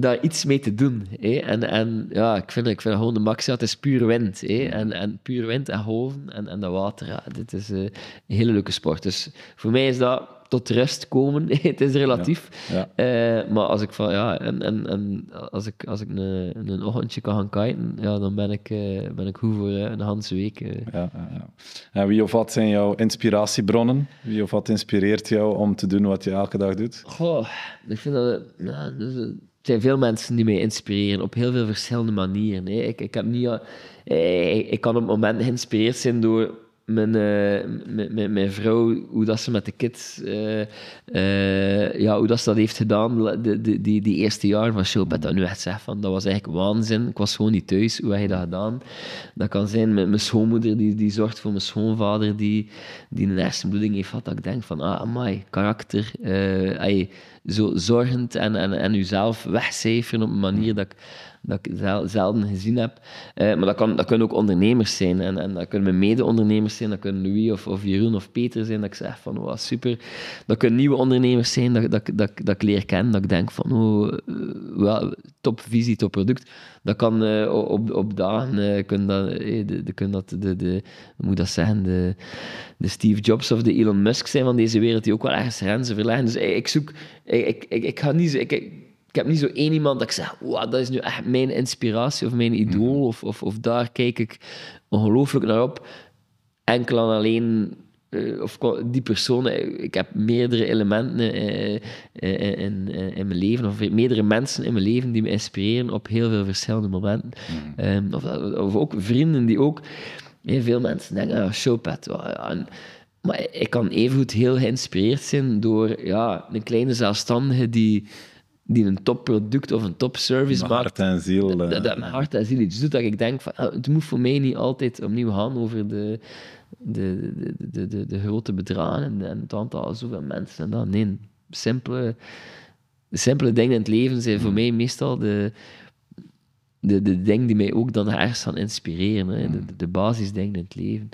daar iets mee te doen. Hè? En, en ja, ik vind, ik vind gewoon de max, het is puur wind. Hè? En, en puur wind en golven en, en dat water. Dit is eh, een hele leuke sport. Dus voor mij is dat tot rust komen. het is relatief. Ja. Eh, maar als ik van ja, en, en, en als ik, als ik een, een ochtendje kan gaan kiten, ja, dan ben ik, eh, ben ik goed voor eh, een handse week. Ja, ja, ja. En wie of wat zijn jouw inspiratiebronnen? Wie of wat inspireert jou om te doen wat je elke dag doet? Goh, ik vind dat... Ja, dus, zijn veel mensen die mij inspireren op heel veel verschillende manieren. Hè. Ik, ik, heb niet, ik, ik kan op het moment geïnspireerd zijn door mijn, eh, mijn, mijn, mijn vrouw, hoe dat ze met de kids, eh, eh, ja, hoe dat ze dat heeft gedaan, de, de, die, die eerste jaren van show, dat nu echt zeg van, dat was eigenlijk waanzin. Ik was gewoon niet thuis, hoe heb je dat gedaan? Dat kan zijn met mijn schoonmoeder, die, die zorgt voor mijn schoonvader, die, die een hersenbloeding heeft gehad, dat ik denk van, ah, amai, karakter, ai, zo zorgend en, en, en uzelf wegcijferen op een manier dat ik, dat ik zel- zelden gezien heb. Eh, maar dat, kan, dat kunnen ook ondernemers zijn. En, en dat kunnen mijn mede-ondernemers zijn. Dat kunnen Louis of, of Jeroen of Peter zijn. Dat ik zeg van, oh, super. Dat kunnen nieuwe ondernemers zijn dat, dat, dat, dat ik leer kennen. Dat ik denk van, oh, eh, wel, top visie, top product. Dat kan eh, op, op dagen, eh, kun dat, de, de, kun dat de, de, moet dat zeggen, de, de Steve Jobs of de Elon Musk zijn van deze wereld, die ook wel ergens grenzen verleggen. Dus ik zoek, ik, ik, ik, ga niet ik heb niet zo één iemand dat ik zeg, wow, dat is nu echt mijn inspiratie of mijn idool, of, of, of daar kijk ik ongelooflijk naar op. Enkel en alleen eh, of die persoon, eh, ik heb meerdere elementen eh, in, in mijn leven, of meerdere mensen in mijn leven die me inspireren op heel veel verschillende momenten. Ehm, of, of ook vrienden die ook, heel veel mensen denken, ah, showpad. ja, ja, en- maar ik kan evengoed heel geïnspireerd zijn door ja, een kleine zelfstandige die, die een topproduct of een topservice maakt hart en ziel. eh. dat, dat mijn hart en ziel iets doet, dat ik denk van, ah, het moet voor mij niet altijd opnieuw gaan over de, de, de, de, de, grote bedragen en, en het aantal zoveel mensen en dat. Nee, simpele, de simpele dingen in het leven zijn voor mij meestal de, de, de dingen die mij ook dan ergens gaan inspireren. Hè. De, de, de basisdingen in het leven.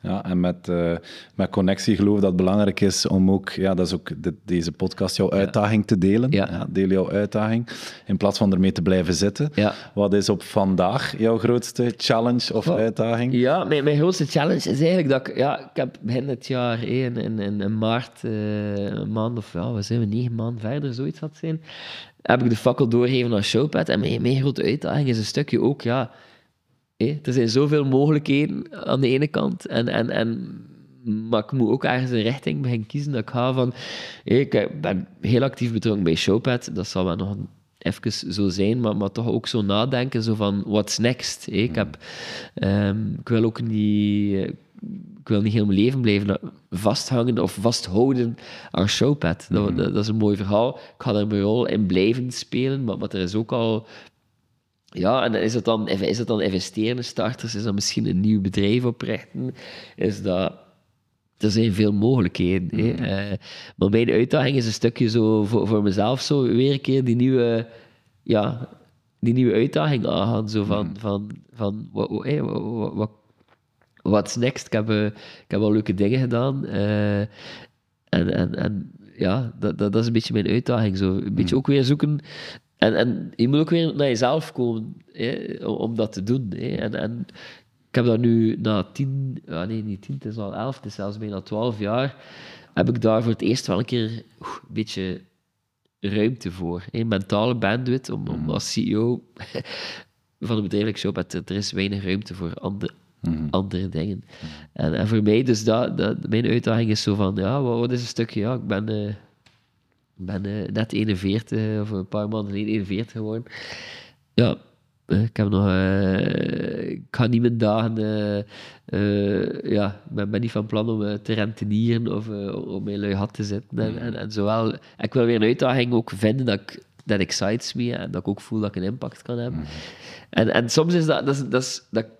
Ja, en met, eh, met connectie geloof ik dat het belangrijk is om ook, ja, dat is ook de- deze podcast, jouw uitdaging te delen. Ja. deel jouw uitdaging, in plaats van ermee te blijven zitten. Ja. Wat is op vandaag jouw grootste challenge of uitdaging? Ja, mijn, mijn grootste challenge is eigenlijk dat ik... Ja, ik heb begin dit jaar, in, in, in, in maart, eh, een maand of... Ja, wat zijn we, negen maanden verder, zoiets had zijn. Heb ik de fakkel doorgegeven naar Showpad. En mijn, mijn grote uitdaging is een stukje ook, ja... er zijn zoveel mogelijkheden aan de ene kant. En, en, en, maar ik moet ook ergens een richting beginnen kiezen. Dat ik ga van... ik ben heel actief betrokken bij Showpad. Dat zal wel nog even zo zijn, maar, maar toch ook zo nadenken, zo van, what's next? Ik, heb, ehm, ik wil ook niet... Ik wil niet heel mijn leven blijven vasthangen of vasthouden aan Showpad. Dat, dat, dat is een mooi verhaal. Ik ga daar mijn rol in blijven spelen, maar, maar er is ook al... Ja, en is het dan, is het dan investeren in starters? Is dat misschien een nieuw bedrijf oprichten? Is dat... Er zijn veel mogelijkheden. hè. Eh, maar mijn uitdaging is een stukje zo voor, voor mezelf zo weer een keer die nieuwe, ja, die nieuwe uitdaging aangaan. Zo van, van, van wat, wat, hey, wat, what's next? Ik heb, eh, ik heb al leuke dingen gedaan. eh, en, en, en ja, dat, dat, dat is een beetje mijn uitdaging. Zo. Een beetje ook weer zoeken. En, en je moet ook weer naar jezelf komen hè, om, dat te doen. Hè. En, en ik heb dat nu na tien, ja, nee, niet tien, het is al elf, het is zelfs bijna twaalf jaar, heb ik daar voor het eerst wel een keer een beetje ruimte voor. Hè. Mentale bandwidth om, om als CEO van een bedrijfelijk shop, er er is weinig ruimte voor andere, andere dingen. En, en voor mij, dus dat, dat, mijn uitdaging is zo van, ja, wat, wat is een stukje, ja, ik ben... eh, ik ben eh, net 41, of een paar maanden geleden 41 geworden. Ja, eh, ik heb nog... eh, ik ga niet mijn dagen... eh, eh, ja, ik ben, ben niet van plan om eh, te rentenieren of eh, om in lui hat te zitten. En, en, en zowel... Ik wil weer een uitdaging ook vinden dat ik dat excites me en dat ik ook voel dat ik een impact kan hebben. En, en soms is dat... dat, is, dat, is, dat ik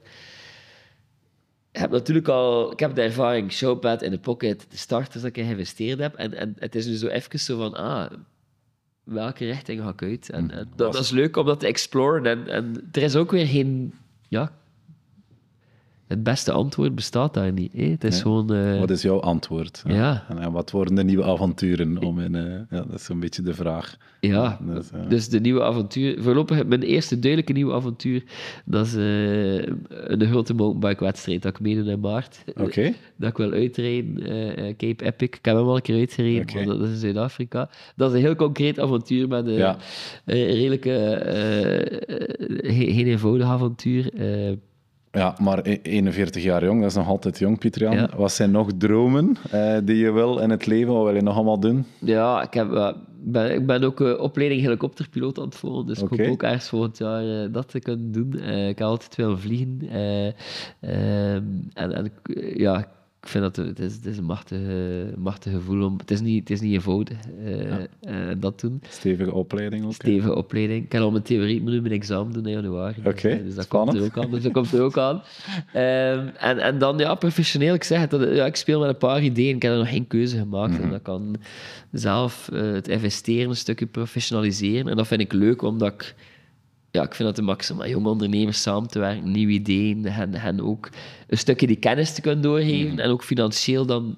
heb natuurlijk al... Ik heb de ervaring Showpad in de pocket, de starters dat ik geïnvesteerd heb. En, en het is nu zo even zo van... Ah, welke richting ga ik uit? En, en dat, dat is leuk om dat te exploren. En, en er is ook weer geen... Ja, het beste antwoord bestaat daar niet. Het is Nee. gewoon... eh, Wat is jouw antwoord? Ja. En, wat worden de nieuwe avonturen? Om in, eh, ja, dat is zo'n beetje de vraag. Ja, Dus, de nieuwe avontuur. Voorlopig mijn eerste duidelijke nieuwe avontuur. Dat is eh, een grote mountainbike-wedstrijd dat ik meedoe in maart. Oké. Dat ik wil uitrijden, Cape Epic. Ik heb hem al een keer uitgereden, dat, is in Zuid-Afrika. Dat is een heel concreet avontuur met een redelijke, geen eenvoudig avontuur. Ja, maar e- 41 jaar jong, dat is nog altijd jong, Pieter-Jan. Ja. Wat zijn nog dromen eh, die je wil in het leven? Wat wil je nog allemaal doen? Ja, ik, heb, eh, ben, ik ben ook eh, opleiding helikopterpiloot aan het volgen, dus ik hoop ook ergens volgend jaar dat te kunnen doen. Ik heb altijd willen vliegen. eh, ehm, en en ja, ik vind dat het is, het is een machtig, machtig gevoel om... Het is niet, het is niet eenvoudig eh, dat doen. Stevige opleiding ook. Stevige opleiding. Ik kan al mijn theorie, ik moet nu mijn examen doen in januari. Oké, dus, eh, dus dat komt er ook aan. Dus dat komt er ook aan. Ehm, en, en dan, ja, professioneel, ik zeg het, dat, ja, ik speel met een paar ideeën. Ik heb er nog geen keuze gemaakt. Mhm. En dat kan zelf het investeren een stukje professionaliseren. En dat vind ik leuk, omdat ik ja, ik vind dat de max om met jonge ondernemers samen te werken, nieuwe ideeën, en, en ook een stukje die kennis te kunnen doorgeven en ook financieel dan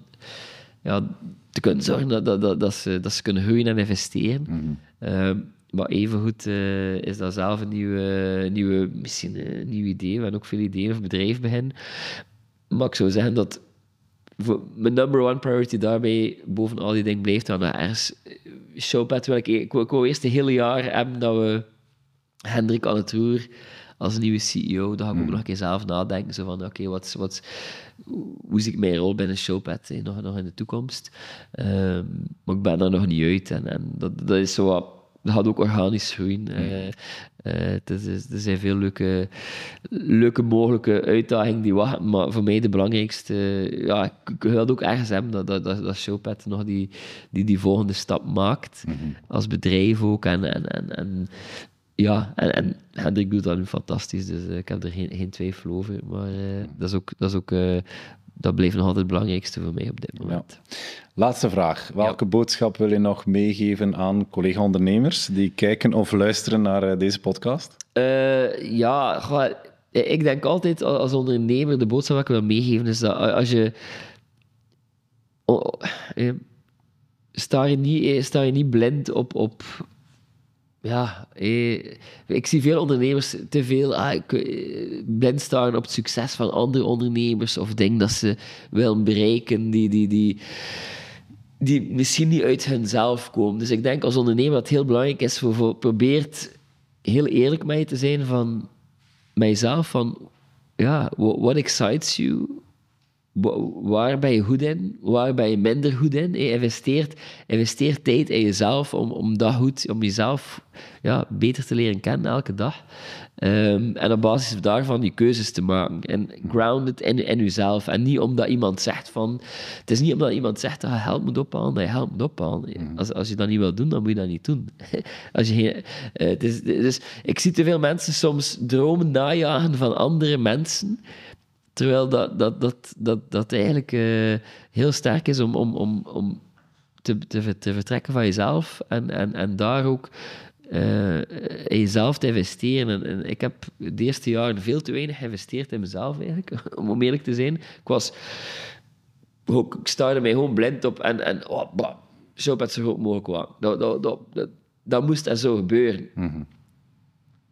ja, te kunnen zorgen dat, dat, dat, dat, ze, dat ze kunnen groeien en investeren. Ehm, maar evengoed uh, is dat zelf een nieuwe, nieuwe, misschien een nieuw idee. We hebben ook veel ideeën of bedrijf beginnen. Maar ik zou zeggen dat voor mijn number one priority daarbij, boven al die dingen, blijft dan ergens Showpad wil ik, ik, wil, eerst een hele jaar hebben dat we Hendrik aan het roer als nieuwe CEO, dan ga ik ook nog een keer zelf nadenken. Zo van, oké, wat, wat, hoe zie ik mijn rol binnen Showpad nog, nog in de toekomst? Um, maar ik ben er nog niet uit. En, en dat, dat is zo wat dat gaat ook organisch groeien. Uh, uh, er zijn veel leuke, leuke mogelijke uitdagingen die wachten, maar voor mij de belangrijkste, ja, ik wil ook ergens hebben dat, dat, dat, Showpad nog die, die, die volgende stap maakt, mm -hmm. als bedrijf ook. En, en, en, en ja, en, en Hendrik doet dat nu fantastisch, dus uh, ik heb er geen, geen twijfel over. Maar dat is ook, dat is ook dat bleef nog altijd het belangrijkste voor mij op dit moment. Ja. Laatste vraag. Welke boodschap wil je nog meegeven aan collega-ondernemers die kijken of luisteren naar deze podcast? Ja, ik denk altijd als ondernemer, de boodschap die ik wil meegeven is dat als je... Oh, eh, sta, je niet, sta je niet blind op, op ja, ik zie veel ondernemers te veel ah, eh, blind staan op het succes van andere ondernemers of dingen dat ze willen bereiken die, die, die, die misschien niet uit hunzelf komen. Dus ik denk als ondernemer dat het heel belangrijk is voor, voor probeert heel eerlijk met je te zijn van mijzelf, van ja, what excites you? Waar ben je goed in, waar ben je minder goed in. Je investeert, investeert tijd in jezelf om, om dat goed, om jezelf ja, beter te leren kennen elke dag. Um, en op basis daarvan die keuzes te maken. En grounded in, in jezelf. En niet omdat iemand zegt van... Het is niet omdat iemand zegt dat je geld moet ophalen, dat je geld moet ophalen. Mhm. Als, als je dat niet wil doen, dan moet je dat niet doen. als je, uh, het is, dus ik zie te veel mensen soms dromen najagen van andere mensen Terwijl dat, dat, dat, dat, dat eigenlijk uh, heel sterk is om, om, om, om te, te, te vertrekken van jezelf en, en, en daar ook uh, in jezelf te investeren. En, en, ik heb de eerste jaren veel te weinig geïnvesteerd in mezelf, eigenlijk, om eerlijk te zijn. Ik was... Ook, ik startte mij gewoon blind op en, en oh, zo met zo groot mogelijk. Dat, dat, dat, dat, moest en zo gebeuren. -hmm.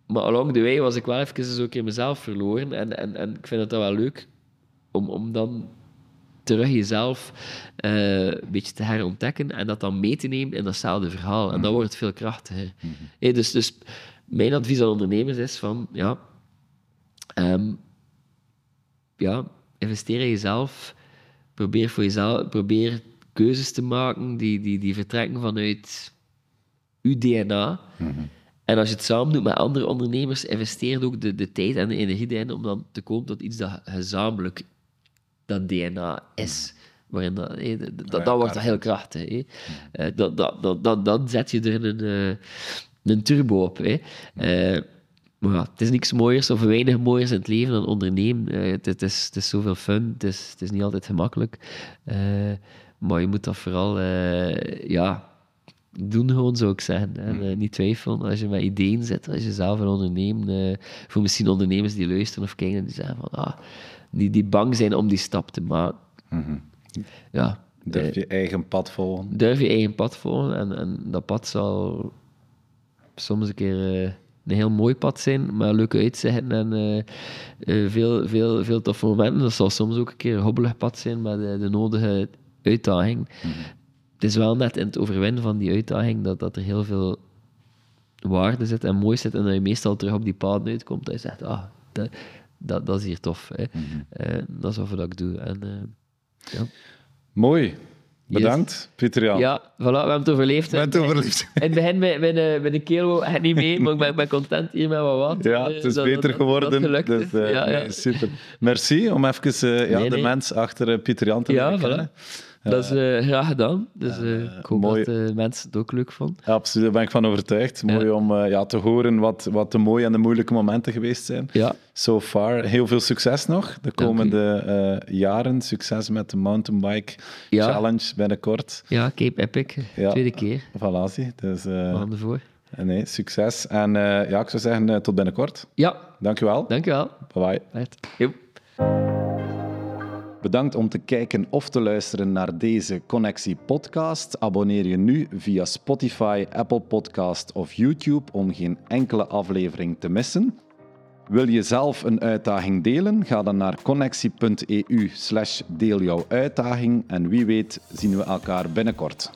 Maar along the way was ik wel even zo in mezelf verloren. En, en, en ik vind het dan wel leuk om, om dan terug jezelf uh, een beetje te herontdekken en dat dan mee te nemen in datzelfde verhaal. En dan mhm. wordt het veel krachtiger. Mm hey, dus, dus mijn advies aan ondernemers is van, ja, um, ja investeer in jezelf, probeer voor jezelf, probeer keuzes te maken die, die, die vertrekken vanuit uw DNA. Mm en als je het samen doet met andere ondernemers, investeer ook de, de tijd en de energie erin om dan te komen tot iets dat gezamenlijk dat DNA is. Waarin dat, dat, dat, wordt heel krachtig. Hé. Uh, dat, dat, dat, dan zet je er een, uh, een turbo op. Hé. Uh, maar ja, het is niks mooiers of weinig mooiers in het leven dan ondernemen. Het, het, is, het is zoveel fun, het is, het is niet altijd gemakkelijk. maar je moet dat vooral ja, doen gewoon, zou ik zeggen. En uh, niet twijfelen als je met ideeën zit, als je zelf een ondernemer, uh, voor misschien ondernemers die luisteren of kijken, die zeggen van, ah, die, die bang zijn om die stap te maken. Mm Ja. Durf je eigen pad volgen. Durf je eigen pad volgen en, en dat pad zal soms een keer een heel mooi pad zijn, maar leuke uitzichten en veel, veel, veel toffe momenten. Dat zal soms ook een keer een hobbelig pad zijn met de, de nodige uitdaging. Mm het is wel net in het overwinnen van die uitdaging dat, dat er heel veel waarde zit en mooi zit en dat je meestal terug op die paden uitkomt dat je zegt, ah, dat, dat, dat is hier tof. Hè. Mm -hmm. uh, dat is wat ik doe. En, uh, ja. Mooi. Bedankt, yes. Pieter Jan. Ja, voilà, we hebben het overleefd. We hebben het overleefd. In het begin met, met, met, met een keel het niet mee, maar ik ben, ben content hier met wat wat. Ja, het is dat, beter dat, geworden. Dat dus, uh, ja, ja. Nee, super. Merci om even uh, ja, nee, de mens achter Pieter Jan te ja, voilà. Dat is uh, graag gedaan. Dus uh, ik hoop mooi. dat uh, mensen het ook leuk vonden. Ja, absoluut, daar ben ik van overtuigd. Mooi om ja, te horen wat, wat de mooie en de moeilijke momenten geweest zijn. Ja. So far. Heel veel succes nog de komende jaren. Succes met de Mountainbike ja. Challenge binnenkort. Ja, Cape Epic. Ja. Tweede keer. Voilà, Dus, uh, voor. Nee, succes. En eh, ja, ik zou zeggen, eh, tot binnenkort. Ja, Dankjewel. dankjewel. Bert. Joep. Bedankt om te kijken of te luisteren naar deze Connectie podcast. Abonneer je nu via Spotify, Apple Podcast of YouTube om geen enkele aflevering te missen. Wil je zelf een uitdaging delen? Ga dan naar connectie.eu slash deel jouw uitdaging en wie weet zien we elkaar binnenkort.